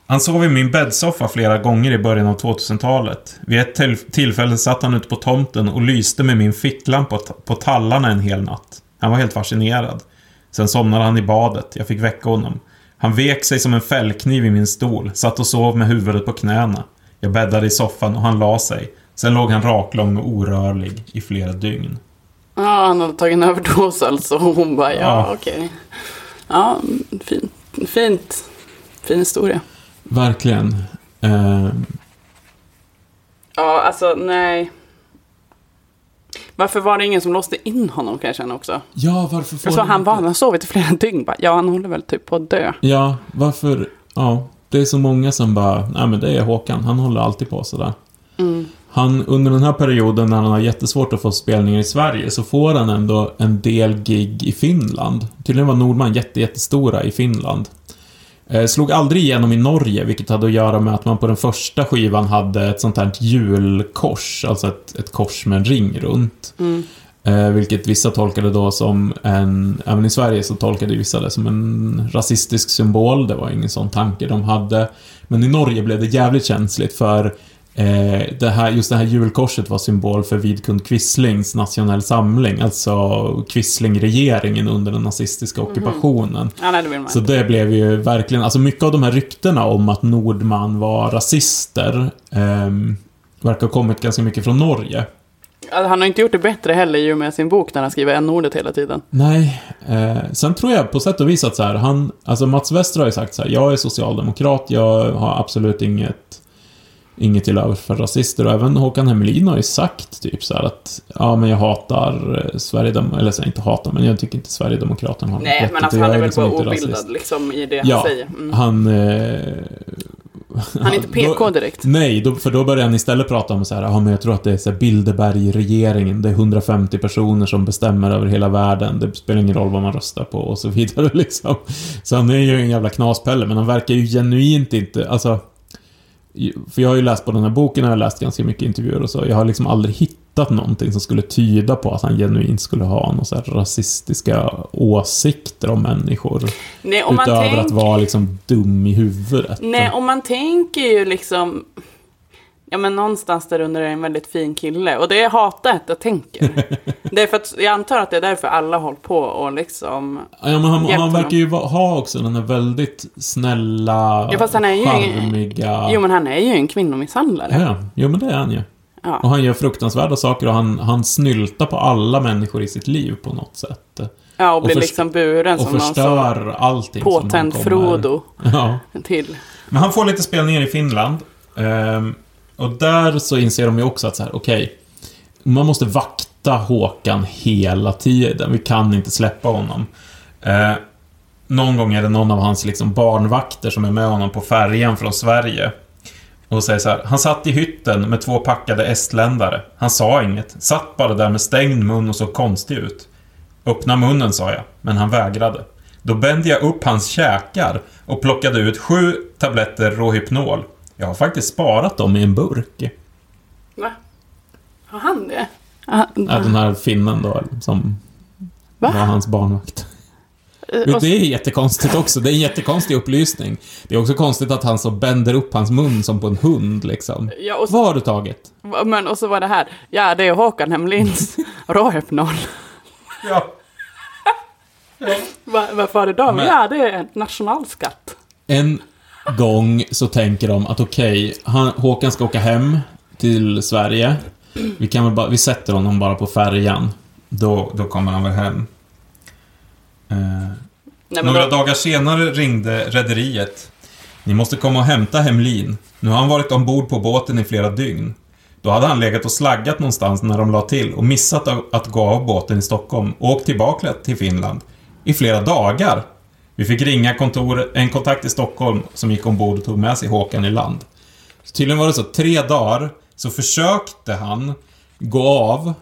Han sov i min bäddsoffa flera gånger i början av 2000-talet. Vid ett till tillfälle satt han ute på tomten och lyste med min ficklampa på, på tallarna en hel natt. Han var helt fascinerad. Sen somnade han i badet. Jag fick väcka honom. Han vek sig som en fällkniv i min stol, satt och sov med huvudet på knäna. Jag bäddade i soffan och han la sig. Sen låg han raklång och orörlig i flera dygn. Ja, han hade tagit en överdos alltså. Och hon bara, ja, Ja. okej. Ja, fint. Fint. Fin historia. Verkligen. Eh, Ja, alltså nej. Varför var det ingen som låste in honom kan jag känna också? ja, varför får Alltså han han inte- var, han har sovit i flera dygn bara. Ja, han håller väl typ på att dö. Ja, varför... Ja, det är så många som bara, nej men det är Håkan, han håller alltid på sådär. Mm. Han, under den här perioden när han har jättesvårt att få spelningar i Sverige så får han ändå en del gig i Finland. Tydligen var Nordman jätte, jättestora i Finland. Eh, slog aldrig igenom i Norge, vilket hade att göra med att man på den första skivan hade ett sånt här julkors, alltså ett, ett kors med en ring runt. Mm. Eh, vilket vissa tolkade då som en, även i Sverige så tolkade vissa det som en rasistisk symbol. Det var ingen sån tanke de hade. Men i Norge blev det jävligt känsligt för eh, det här, just det här julkorset var symbol för Vidkun Quislings nationell samling, alltså Quisling-regeringen under den nazistiska ockupationen. Ja, nej, det vill man Så det blev ju verkligen, alltså mycket av de här ryktena om att Nordman var rasister ehm, verkar ha kommit ganska mycket från Norge. Alltså, han har inte gjort det bättre heller i och med sin bok när han skriver n-ordet hela tiden. Nej, eh, sen tror jag på sätt och vis att så här, han, alltså Mats Wester har ju sagt så här, jag är socialdemokrat, jag har absolut inget, inget till övers för rasister och även Håkan Hemmelin har ju sagt typ så här att, ja men jag hatar eh, Sverigedem, eller så inte hatar, men jag tycker inte Sverigedemokraterna har något Nej, men alltså han är väl liksom bara obildad liksom i det han Ja, säger. Mm. han... Eh, Han är inte PK direkt. Nej, då, för då börjar han istället prata om så här, ja men jag tror att det är så här Bilderberg-regeringen, det är 150 personer som bestämmer över hela världen, det spelar ingen roll vad man röstar på och så vidare liksom. Så han är ju en jävla knaspelle, men han verkar ju genuint inte, alltså... För jag har ju läst på den här boken, jag har läst ganska mycket intervjuer och så, jag har liksom aldrig hittat någonting som skulle tyda på att han genuint skulle ha några så här rasistiska åsikter om människor. Nej, om man utöver att tänker... vara liksom dum i huvudet. Nej, om man tänker ju liksom... Ja, men någonstans där under är en väldigt fin kille. Och det är hatat jag tänker. det är för att, jag antar att det är därför alla håller på och liksom... Ja, men han, han verkar ju ha också den här väldigt snälla, Ja, fast han är ju charmiga... Jo, men han är ju en kvinnomisshandlare. Ja, jo men det är han ju. Och Ja. han gör fruktansvärda saker och han, han snyltar på alla människor i sitt liv på något sätt. ja, och blir först- liksom buren Och som någon förstör allting påtänd Frodo Ja. till. Men han får lite spelningar i Finland. Ehm, och där så inser de ju också att så här, okej. man måste vakta Håkan hela tiden. Vi kan inte släppa honom. Eh, någon gång är det någon av hans liksom barnvakter som är med honom på färjan från Sverige. Och säger så här, han satt i hytten med två packade estländare. Han sa inget, satt bara där med stängd mun och såg konstig ut. Öppna munnen, sa jag, men han vägrade. Då bände jag upp hans käkar och plockade ut sju tabletter Rohypnol. Jag har faktiskt sparat dem i en burk. Va? Har han det? Ah, Ja, den här finnen då, som Va? var hans barnvakt. eh, och- Det är jättekonstigt också. Det är en jättekonstig upplysning. Det är också konstigt att han så bänder upp hans mun som på en hund, liksom. Ja, så, Vad har du tagit? men, och så var det här. Ja, det är Håkan Hemlins Rohypnol. Ja. Va, varför har då? Men- Ja, det är en nationalskatt. En gång så tänker de att okej, han- Håkan ska åka hem till Sverige. Vi, kan väl bara, vi sätter honom bara på färjan. Då, då kommer han väl hem. Eh, Nej, men Några då, dagar senare ringde rederiet. Ni måste komma och hämta Hemlin. Nu har han varit ombord på båten i flera dygn. Då hade han legat och slaggat någonstans när de la till och missat att gå av båten i Stockholm och åkt tillbaka till Finland. I flera dagar. Vi fick ringa kontor, en kontakt i Stockholm som gick ombord och tog med sig Håkan i land. Så tydligen var det så, tre dagar så försökte han gå av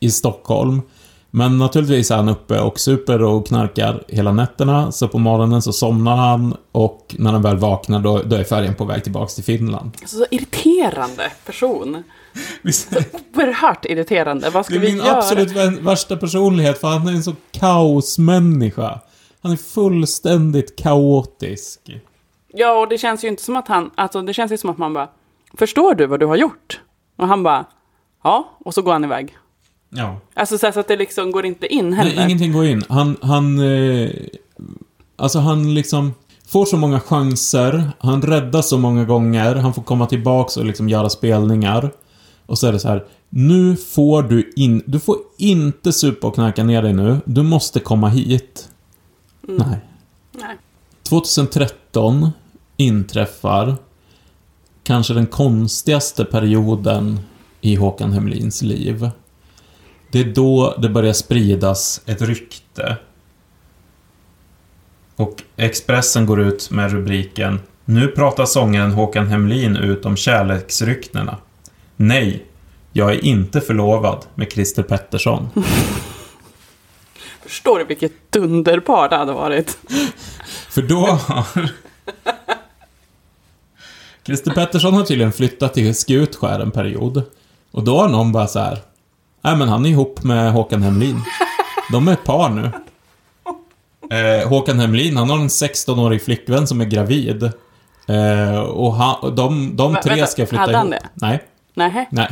i Stockholm. Men naturligtvis är han uppe och super och knarkar hela nätterna, så på morgonen så somnar han och när han väl vaknar då, då är färjan på väg tillbaks till Finland. alltså, så irriterande person. Visst, Oerhört irriterande. Vad ska det är vi min göra? absolut värsta personlighet, för han är en så kaosmänniska. Han är fullständigt kaotisk. Ja, och det känns ju inte som att han, alltså det känns ju som att man bara, förstår du vad du har gjort? Och han bara, ja, och så går han iväg. Ja. Alltså så, att det liksom går inte in heller. Nej, ingenting går in. Han, han... Eh, alltså han liksom får så många chanser, han räddas så många gånger, han får komma tillbaks och liksom göra spelningar. Och så är det så här, nu får du in... Du får inte supa och knarka ner dig nu, du måste komma hit. Nej. Nej. 2013 inträffar kanske den konstigaste perioden i Håkan Hemlins liv. Det är då det börjar spridas ett rykte. Och Expressen går ut med rubriken Nu pratar sångaren Håkan Hemlin ut om kärleksryktena. Nej, jag är inte förlovad med Christer Pettersson. Förstår du vilket dunderpar det hade varit? För då har... Christer Pettersson har tydligen flyttat till Skutskär en period. Och då har någon bara så här. Nej men han är ihop med Håkan Hemlin. De är ett par nu. Eh, Håkan Hemlin, han har en 16-årig flickvän som är gravid. Eh, och han, de, de tre ska flytta hade han ihop. det? Nej, Nej. nej.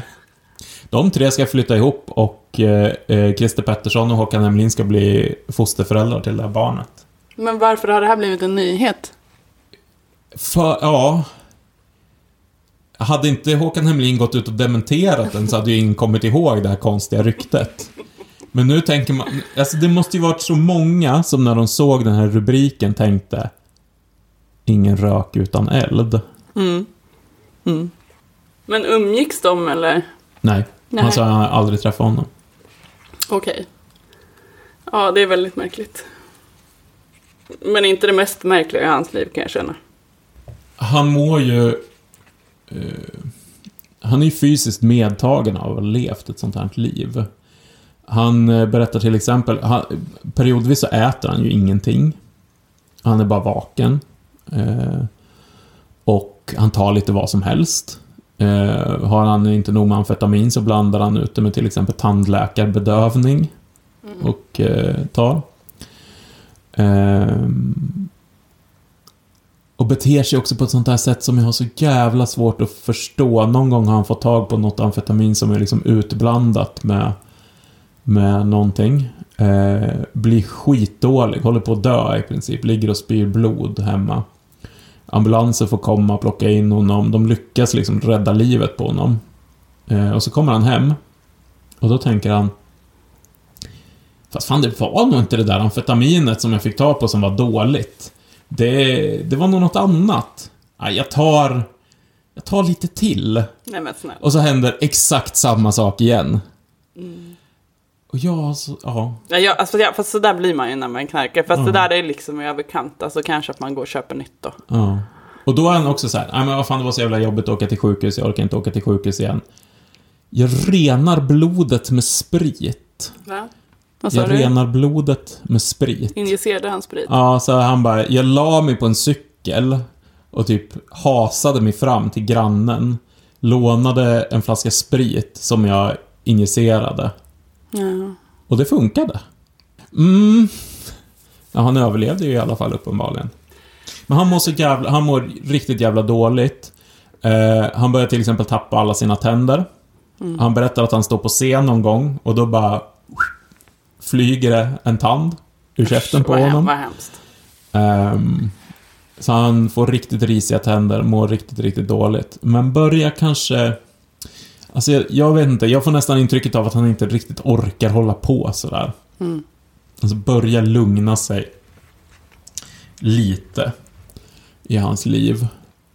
De tre ska flytta ihop och eh, eh, Christer Pettersson och Håkan Hemlin ska bli fosterföräldrar till det här barnet. Men varför har det här blivit en nyhet? För, ja... Hade inte Håkan Hemlin gått ut och dementerat den så hade ju ingen kommit ihåg det här konstiga ryktet. Men nu tänker man... Alltså det måste ju varit så många som när de såg den här rubriken tänkte Ingen rök utan eld. Mm. Mm. Men umgicks de eller? Nej. Nej. Han sa att han aldrig träffat honom. Okej. Ja, det är väldigt märkligt. Men inte det mest märkliga i hans liv kan jag känna. Han mår ju... Eh, han är ju fysiskt medtagen av att ha levt ett sånt här liv. Han eh, berättar till exempel, han, periodvis så äter han ju ingenting. Han är bara vaken. Eh, och han tar lite vad som helst. Eh, har han inte nog med amfetamin så blandar han ut det med till exempel tandläkarbedövning. Och eh, tar. Ehm, och beter sig också på ett sånt här sätt som jag har så jävla svårt att förstå. Någon gång har han fått tag på något amfetamin som är liksom utblandat med, med någonting. Eh, blir skitdålig, håller på att dö i princip. Ligger och spyr blod hemma. Ambulanser får komma och plocka in honom. De lyckas liksom rädda livet på honom. Eh, och så kommer han hem. Och då tänker han Fast fan, det var nog inte det där amfetaminet som jag fick ta på som var dåligt. Det, det var nog något annat. Ja, jag tar... Jag tar lite till. Nej men snälla. Och så händer exakt samma sak igen. Och jag, så, ja. Ja, jag, alltså, ja, fast så där blir man ju när man knarkar. Fast Ja. det där är liksom överkant. Alltså kanske att man går och köper nytt då. ja. Och då är han också så här, nej men vad fan det var så jävla jobbigt att åka till sjukhus, jag orkar inte åka till sjukhus igen. Jag renar blodet med sprit. Va? Vad sa Jag du? renar blodet med sprit. Injicerade han sprit? Ja, så han bara, jag la mig på en cykel och typ hasade mig fram till grannen. Lånade en flaska sprit som jag injicerade. Ja. Och det funkade. Mm. Ja, han överlevde ju i alla fall uppenbarligen. Men han mår så jävla, han mår riktigt jävla dåligt. Eh, han börjar till exempel tappa alla sina tänder. Han berättar att han står på scen någon gång och då bara flyger det en tand ur käften på honom. Vad hemskt. Ehm, så han får riktigt risiga tänder, mår riktigt, riktigt dåligt. Men börjar kanske... Alltså, jag, jag vet inte, jag får nästan intrycket av att han inte riktigt orkar hålla på sådär. Mm. Alltså börjar lugna sig lite i hans liv.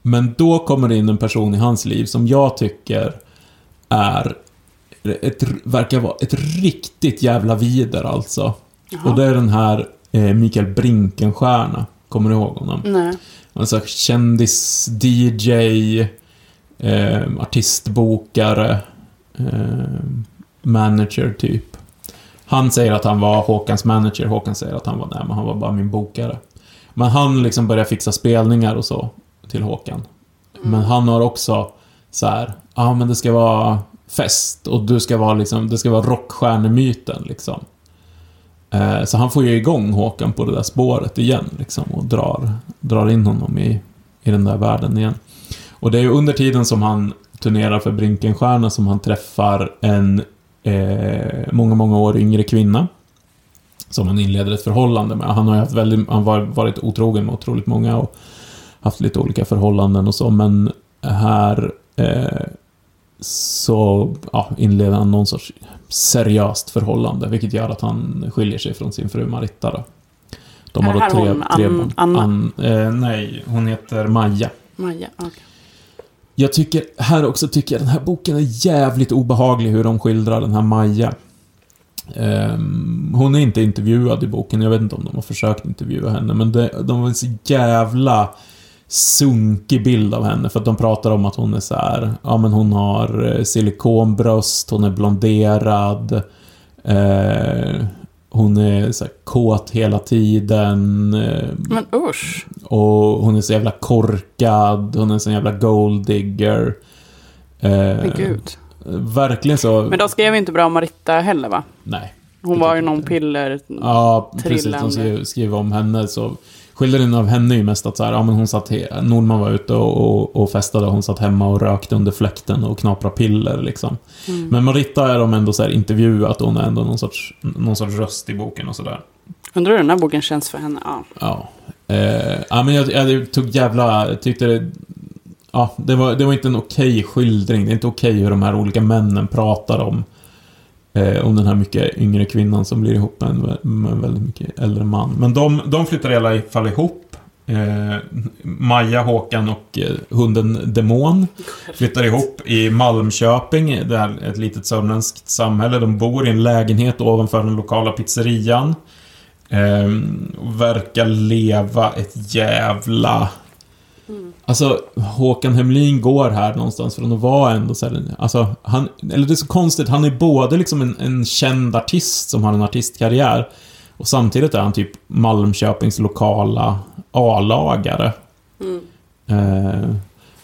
Men då kommer det in en person i hans liv som jag tycker är ett, verkar vara ett riktigt jävla vider alltså. Jaha. Och det är den här eh, Mikael Brinkenstierna. Kommer du ihåg honom? Nej. Han är så här kändis, DJ, eh, artistbokare, eh, manager typ. Han säger att han var Håkans manager, Håkan säger att han var, nej men han var bara min bokare. Men han liksom börjar fixa spelningar och så till Håkan. Men han har också så här, ja ah, men det ska vara fest och du ska vara liksom, det ska vara rockstjärnemyten liksom. Eh, Så han får ju igång Håkan på det där spåret igen liksom och drar, drar in honom i, i den där världen igen. Och det är ju under tiden som han turnerar för Brinkenstierna som han träffar en eh, många, många år yngre kvinna. Som han inleder ett förhållande med. Han har ju haft väldigt, han har varit otrogen med otroligt många och haft lite olika förhållanden och så, men här eh, så ja, inleder han någon sorts seriöst förhållande, vilket gör att han skiljer sig från sin fru Maritta då. De har då tre, hon, tre barn. Anna? Ann- eh, nej, hon heter Maja. Maja, okej. Jag tycker, här också tycker jag den här boken är jävligt obehaglig hur de skildrar den här Maja. Um, hon är inte intervjuad i boken, jag vet inte om de har försökt intervjua henne, men det, de har en så jävla sunkig bild av henne, för att de pratar om att hon är så här, ja men hon har eh, silikonbröst, hon är blonderad, eh, hon är så här kåt hela tiden, eh, Men usch. och hon är så jävla korkad, hon är en sån jävla golddigger. Eh, Men gud. Verkligen så. Men de skrev inte bra om Maritta heller va? Nej. Hon var ju någon piller... Ja, precis. De skrev, skrev om henne så Skildringen av henne är ju mest att så här, ja men hon satt, Nordman var ute och, och, och festade, hon satt hemma och rökte under fläkten och knaprade piller liksom. Men Marita är de ändå så här intervjuat och hon är ändå någon sorts, någon sorts röst i boken och sådär. Undrar hur den här boken känns för henne. Ja. Ja. Eh, ja, men jag, jag tog jävla... Tyckte det... Ja, det var, det var inte en okej skildring. Det är inte okej hur de här olika männen pratar om... Eh, om den här mycket yngre kvinnan som blir ihop med en, med en väldigt mycket äldre man. Men de, de flyttar i alla fall ihop. Eh, Maja, Håkan och eh, hunden Demon flyttar ihop i Malmköping. Det är ett litet sörmländskt samhälle. De bor i en lägenhet ovanför den lokala pizzerian. Eh, och verkar leva ett jävla... Alltså, Håkan Hemlin går här någonstans från att vara ändå så här, Alltså, han... Eller det är så konstigt, han är både liksom en, en känd artist som har en artistkarriär och samtidigt är han typ Malmköpings lokala A-lagare. Eh,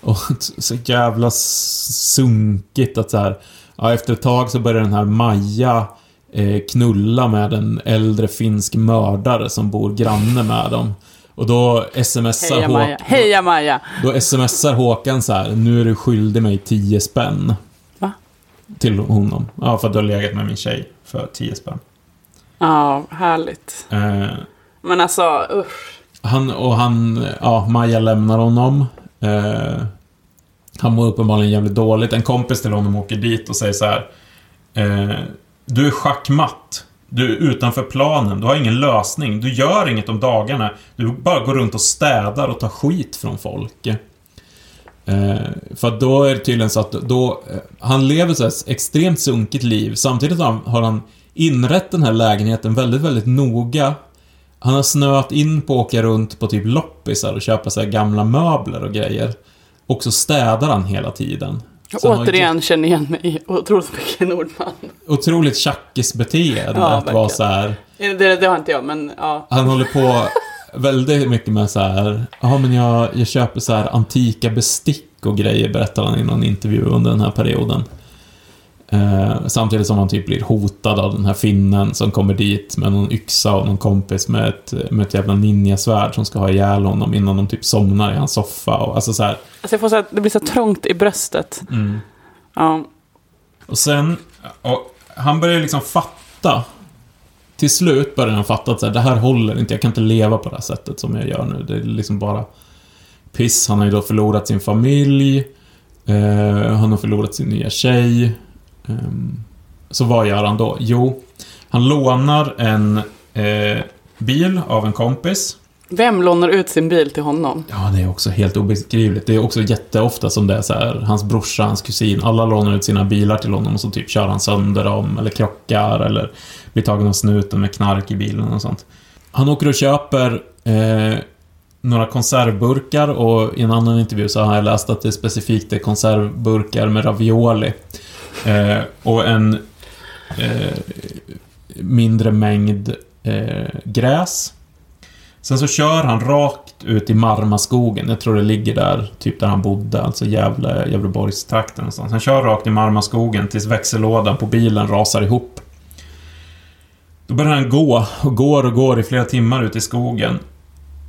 och så jävla sunkigt att så här, ja, efter ett tag så börjar den här Maja eh, knulla med en äldre finsk mördare som bor granne med dem. Och då smsar, Heja Maja. Heja Maja. då smsar Håkan så här, nu är du skyldig mig 10 spänn. Va? Till honom. Ja, för att du har legat med min tjej för 10 spänn. Ja, härligt. Eh, Men alltså, usch. Han och han, ja, Maja lämnar honom. Eh, han mår uppenbarligen jävligt dåligt. En kompis till honom åker dit och säger så här. Eh, du är schackmatt. Du är utanför planen. Du har ingen lösning. Du gör inget om dagarna. Du bara går runt och städar och tar skit från folk. Eh, för då är det tydligen så att då, eh, han lever så extremt sunkigt liv. Samtidigt har han, har han inrett den här lägenheten väldigt, väldigt noga. Han har snöat in på att åka runt på typ loppisar och köpa så här gamla möbler och grejer. Och så städar han hela tiden. Har Återigen känner igen mig otroligt mycket i Nordman. Otroligt tjackisbeteende Ja, att vara så här. Det, det har inte jag, men ja. Han håller på väldigt mycket med så här. Ja, men jag, jag köper så här antika bestick och grejer, berättar han i någon intervju under den här perioden. Eh, samtidigt som han typ blir hotad av den här finnen som kommer dit med någon yxa och någon kompis med ett, med ett jävla ninjasvärd som ska ha ihjäl honom innan de typ somnar i hans soffa. Och, alltså så här. Alltså jag får så att det blir så trångt i bröstet. Mm. Ja. Och sen, och han börjar liksom fatta. Till slut börjar han fatta att så här, det här håller inte, jag kan inte leva på det här sättet som jag gör nu. Det är liksom bara piss. Han har ju då förlorat sin familj. Eh, han har förlorat sin nya tjej. Ehm, så vad gör han då? Jo, han lånar en eh, bil av en kompis. Vem lånar ut sin bil till honom? Ja, det är också helt obeskrivligt. Det är också jätteofta som det är så här, hans brorsa, hans kusin, alla lånar ut sina bilar till honom och så typ kör han sönder dem, eller krockar, eller blir tagen av snuten med knark i bilen och sånt. Han åker och köper eh, några konservburkar och i en annan intervju så har jag läst att det specifikt är konservburkar med ravioli. Eh, och en eh, mindre mängd eh, gräs. Sen så kör han rakt ut i Marmaskogen. Jag tror det ligger där, typ där han bodde, alltså Gävle, Gävleborgstrakten någonstans. Han kör rakt i Marmaskogen tills växellådan på bilen rasar ihop. Då börjar han gå och går och går i flera timmar ut i skogen.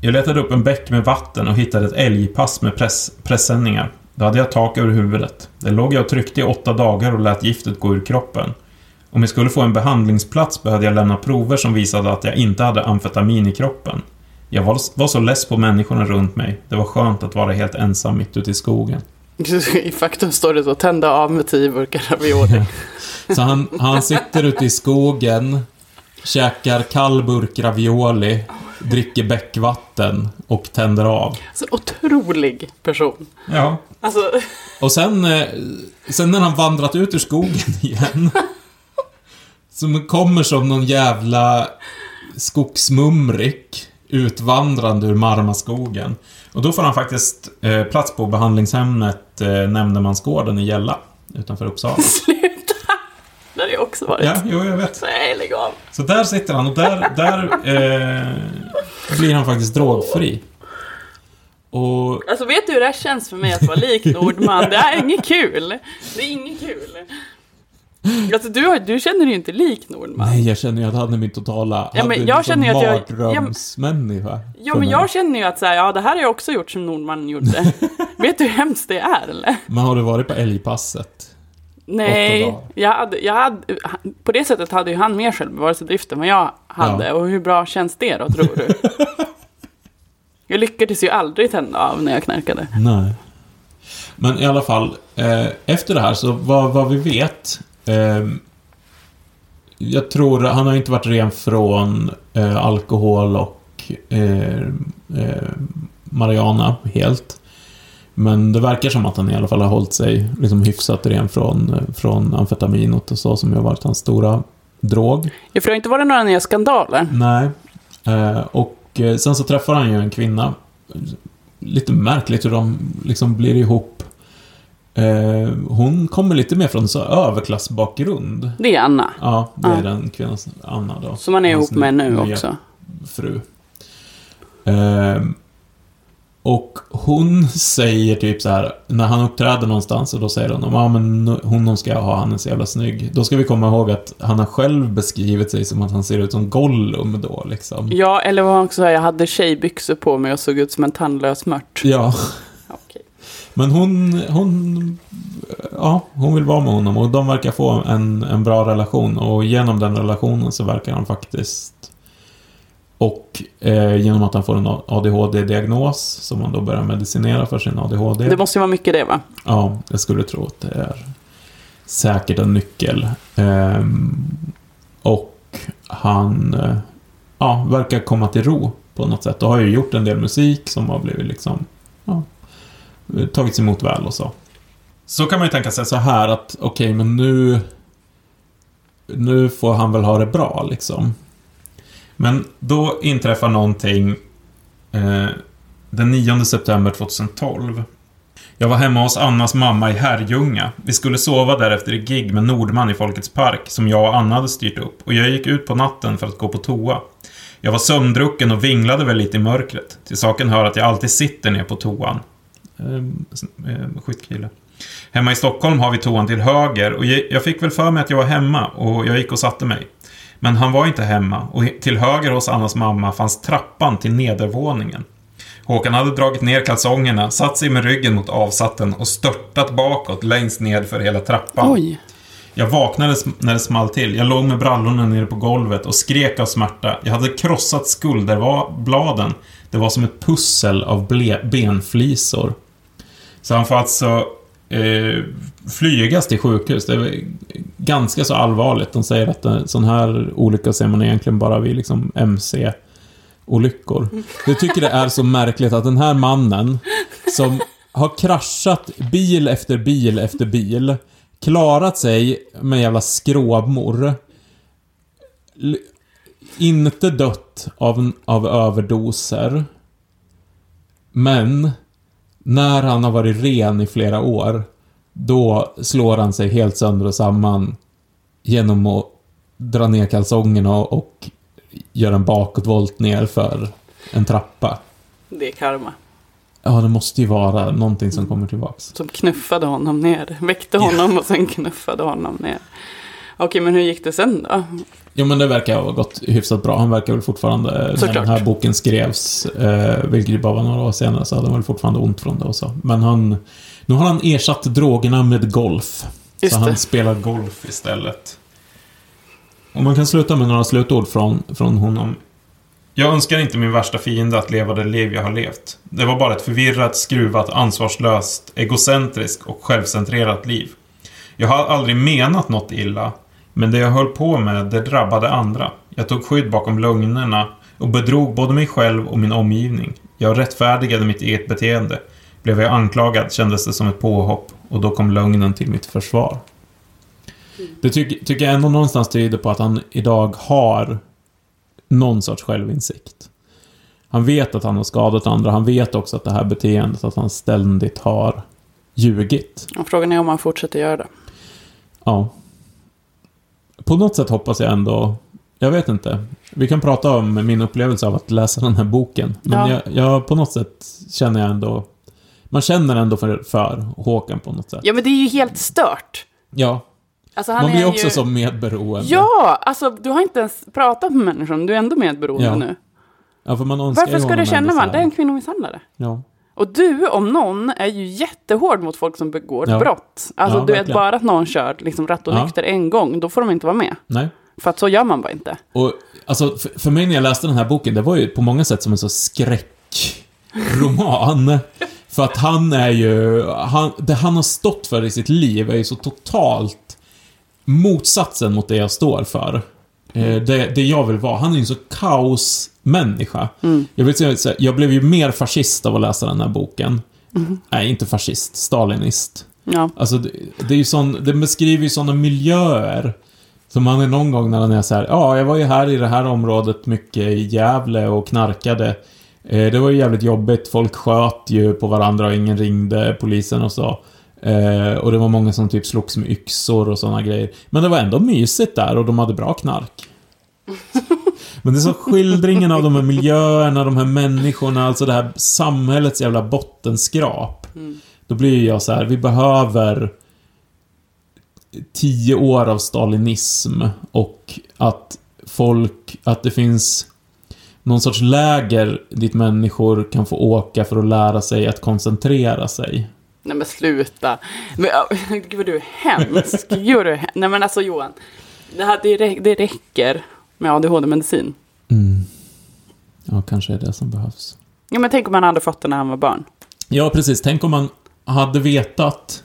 Jag letade upp en bäck med vatten och hittade ett älgpass med press, pressändningar. Då hade jag tak över huvudet. Där låg jag och tryckte i åtta dagar och lät giftet gå ur kroppen. Om jag skulle få en behandlingsplats behövde jag lämna prover som visade att jag inte hade amfetamin i kroppen. Jag var, så less på människorna runt mig. Det var skönt att vara helt ensam mitt ute i skogen. I faktum står det så, tända av med tio burkar ravioli. Så han, han sitter ute i skogen, käkar kall burk ravioli, dricker bäckvatten och tänder av. Så otrolig person. Ja. Alltså, Och sen, eh, sen när han vandrat ut ur skogen igen, som kommer som någon jävla skogsmumrik utvandrande ur Marmaskogen. Och då får han faktiskt eh, plats på behandlingshemmet eh, Nämndemansgården i Gälla, utanför Uppsala. sluta! Det har jag också varit. Ja, jo, jag vet. Nej, lägg av. Så där sitter han och där, där eh, blir han faktiskt drogfri. Och Alltså vet du hur det här känns för mig att vara lik Nordman? Det är inget kul. Det är inget kul. Alltså du, har, du känner dig ju inte lik Nordman. Nej, jag känner ju att han är min totala... Ja, men jag liksom känner ju att jag- mardrömsmänniska. Ja, men jag känner ju att så här, ja, det här har jag också gjort som Nordman gjorde. Vet du hur hemskt det är, eller? Men har du varit på älgpasset? Nej, jag hade, jag hade, på det sättet hade ju han mer självbevarelsedrift än vad jag hade. Ja. Och hur bra känns det då, tror du? jag lyckades ju aldrig tända av när jag knarkade. Nej. Men i alla fall, eh, efter det här så vad, vad vi vet. Eh, jag tror, han har inte varit ren från eh, alkohol och eh, eh, marijuana helt. Men det verkar som att han i alla fall har hållit sig liksom hyfsat ren från, från amfetaminot och så som ju har varit hans stora drog. Ja, för det har inte varit några nya skandaler. Nej. Eh, och eh, sen så träffar han ju en kvinna. Lite märkligt hur de liksom blir ihop. Eh, hon kommer lite mer från så överklassbakgrund. Det är Anna, Ja, det är Ja. den kvinnan, Anna då. som man är ihop med nu också. Fru. Eh, och hon säger typ så här, när han uppträder någonstans och då säger hon, ja men hon hon ska jag ha, han är så jävla snygg. Då ska vi komma ihåg att han har själv beskrivit sig som att han ser ut som Gollum då liksom. Ja, eller vad också säger, jag hade tjejbyxor på mig och såg ut som en tandlös mört. Ja, Okej. men hon, hon, ja, hon vill vara med honom och de verkar få en, en bra relation och genom den relationen så verkar han faktiskt och eh, genom att han får en ADHD-diagnos som han då börjar medicinera för sin ADHD. Det måste ju vara mycket det, va? Ja, jag skulle tro att det är säkert en nyckel. Ehm, och han eh, ja, verkar komma till ro på något sätt. Och har ju gjort en del musik som har blivit liksom ja, tagits emot väl och så. Så kan man ju tänka sig så här att okej, men nu nu får han väl ha det bra liksom. Men då inträffar någonting eh, den 9 september 2012. Jag var hemma hos Annas mamma i Herrljunga. Vi skulle sova där efter ett gig med Nordman i Folkets Park som jag och Anna hade styrt upp och jag gick ut på natten för att gå på toa. Jag var sömndrucken och vinglade väl lite i mörkret. Till saken hör att jag alltid sitter ner på toan. Eh, Skitkille. Ehm, hemma i Stockholm har vi toan till höger och jag fick väl för mig att jag var hemma och jag gick och satte mig. Men han var inte hemma och till höger hos Annas mamma fanns trappan till nedervåningen. Håkan hade dragit ner kalsongerna, satt sig med ryggen mot avsatten och störtat bakåt längst ned för hela trappan. Oj. Jag vaknade när det small till. Jag låg med brallorna nere på golvet och skrek av smärta. Jag hade krossat skulderbladen. Det var som ett pussel av benflisor. Så han får alltså eh, flygas till sjukhus. Det är ganska så allvarligt. De säger att en sån här olycka ser man egentligen bara vid liksom MC-olyckor. Jag tycker det är så märkligt att den här mannen som har kraschat bil efter bil efter bil, klarat sig med jävla skråmor, inte dött av, av överdoser, men när han har varit ren i flera år, då slår han sig helt sönder och samman genom att dra ner kalsongerna och, och göra en bakåtvolt ner för en trappa. Det är karma. Ja, det måste ju vara någonting som kommer tillbaks. Som knuffade honom ner. Väckte honom och sen knuffade honom ner. Okej, men hur gick det sen då? Jo, men det verkar ha gått hyfsat bra. Han verkar väl fortfarande, när Såklart. den här boken skrevs, eh, vilket ju bara var några år senare, så hade han väl fortfarande ont från det och så. Men han, nu har han ersatt drogerna med golf. Just så han det. spelar golf istället. Och man kan sluta med några slutord från, från honom. Jag önskar inte min värsta fiende att leva det liv jag har levt. Det var bara ett förvirrat, skruvat, ansvarslöst, egocentriskt och självcentrerat liv. Jag har aldrig menat något illa, men det jag höll på med, det drabbade andra. Jag tog skydd bakom lögnerna och bedrog både mig själv och min omgivning. Jag rättfärdigade mitt eget beteende. Blev jag anklagad kändes det som ett påhopp och då kom lögnen till mitt försvar. Det ty tycker jag ändå någonstans tyder på att han idag har någon sorts självinsikt. Han vet att han har skadat andra, han vet också att det här beteendet, att han ständigt har ljugit. Och frågan är om han fortsätter göra det. Ja. På något sätt hoppas jag ändå... Jag vet inte. Vi kan prata om min upplevelse av att läsa den här boken. Men Ja. jag, jag, på något sätt känner jag ändå... Man känner ändå för, för Håkan på något sätt. Ja, men det är ju helt stört. Ja. Alltså, Man blir också ju... som medberoende. Ja, alltså du har inte ens pratat med människan, du är ändå medberoende Ja. nu. Ja, för man önskar Varför ska du känna man? så Det är en kvinnomisshandlare. Ja. Och du, om någon, är ju jättehård mot folk som begår Ja. brott. Alltså Ja, du vet, verkligen. bara att någon kör liksom och Ja. en gång, då får de inte vara med. Nej. För att så gör man bara inte. Och alltså, för, för mig när jag läste den här boken, det var ju på många sätt som en så skräckroman. för att han är ju, han, det han har stått för i sitt liv är ju så totalt motsatsen mot det jag står för. Eh, det, det jag vill vara. Han är ju en så kaosmänniska. Jag, vill säga, jag blev ju mer fascist av att läsa den här boken. Nej, inte fascist, stalinist. Ja. Alltså, det, det är ju sån, det beskriver ju sådana miljöer. Som han är någon gång när han är så här, ja, jag var ju här i det här området mycket i Gävle och knarkade. Eh, det var ju jävligt jobbigt, folk sköt ju på varandra och ingen ringde polisen och så. Eh, och det var många som typ slogs med yxor och sådana grejer. Men det var ändå mysigt där och de hade bra knark. Men det är så skildringen av de här miljöerna, de här människorna, alltså det här samhällets jävla bottenskrap. Då blir jag så här, vi behöver tio år av stalinism och att folk, att det finns någon sorts läger dit människor kan få åka för att lära sig att koncentrera sig. Nej men sluta. Men, gud vad du är hemsk. Gud du är hem- Nej men alltså Johan. Det, här, det, rä- det räcker med ADHD-medicin. Mm. Ja, kanske är det som behövs. Ja men tänk om han hade fått det när han var barn. Ja, precis. Tänk om man hade vetat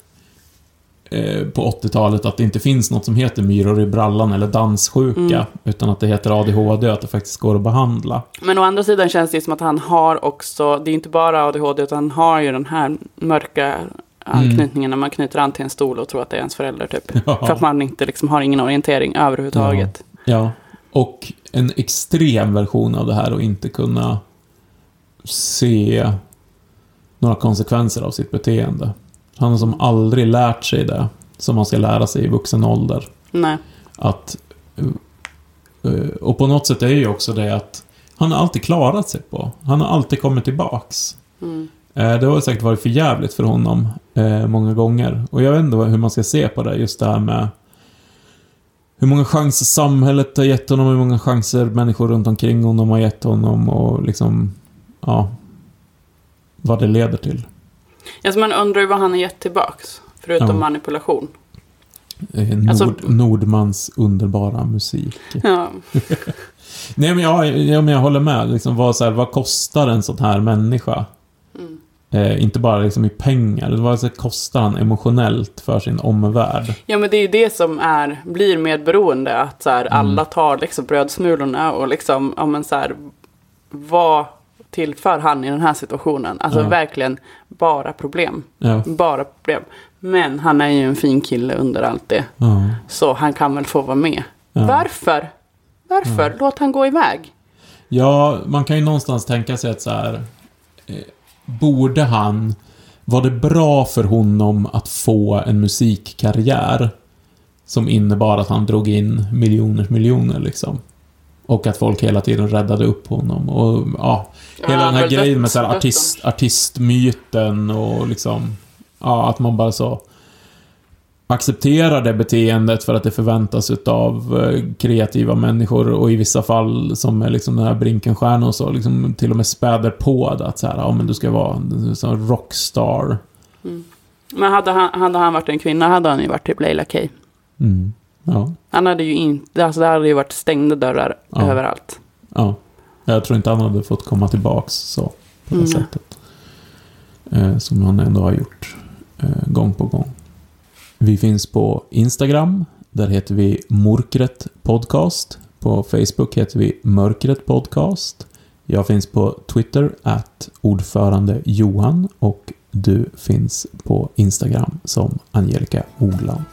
eh, på 80-talet att det inte finns något som heter myror i brallan eller danssjuka, utan att det heter ADHD och att det faktiskt går att behandla. Men å andra sidan känns det som att han har också, det är inte bara ADHD utan han har ju den här mörka anknytningen när man knyter an till en stol och tror att det är ens förälder typ. Ja. För att man inte liksom har ingen orientering överhuvudtaget. Ja. Och en extrem version av det här att inte kunna se några konsekvenser av sitt beteende. Han har som aldrig lärt sig det, som man ska lära sig i vuxen ålder. Nej. Att... eh, Och på något sätt är ju också det att han har alltid klarat sig på. Han har alltid kommit tillbaks. Mm. Eh, Det har säkert varit för jävligt för honom eh, många gånger. Och jag vet inte hur man ska se på det, just det här med hur många chanser samhället har gett honom, hur många chanser människor runt omkring honom har gett honom och liksom, ja, vad det leder till. Alltså man undrar ju vad han har gett tillbaks. Förutom Ja. manipulation. Eh, Nord, Alltså- Nordmans underbara musik. Ja. Nej men jag, ja, men jag håller med. Liksom, vad, så här, vad kostar en sån här människa? Mm. Eh, inte bara liksom i pengar. Vad så kostar han emotionellt för sin omvärld? ja men det är ju det som är, blir medberoende. Att så här, alla tar liksom brödsmulorna och liksom, ja men så här, vad tillför han i den här situationen? Alltså Ja. verkligen bara problem. Ja. Bara problem. Men han är ju en fin kille under allt det. ja. Så han kan väl få vara med. Varför? Varför? Låt han gå iväg. Ja, man kan ju någonstans tänka sig att så här. Borde han... Var det bra för honom att få en musikkarriär som innebar att han drog in miljoners miljoner liksom? Och att folk hela tiden räddade upp honom och ja, Ja, hela den här grejen dött- med så här artist, artistmyten och liksom Ja, att man bara så accepterar det beteendet för att det förväntas utav eh, kreativa människor och i vissa fall som är liksom den här Brinkenstjärnan och så, liksom till och med späder på det att så här, ja men du ska vara en rockstar. Men hade han, hade han varit en kvinna hade han ju varit typ Leila K. Mm. Ja, Han hade ju inte, alltså det hade ju varit stängda dörrar Ja. överallt. ja. Jag tror inte han hade fått komma tillbaks så, på det Mm. sättet. Eh, som han ändå har gjort eh, gång på gång. Vi finns på Instagram. Där heter vi Mörkret Podcast. På Facebook heter vi Mörkret Podcast. Jag finns på Twitter, att ordförande Johan och du finns på Instagram som Angelica Ogland.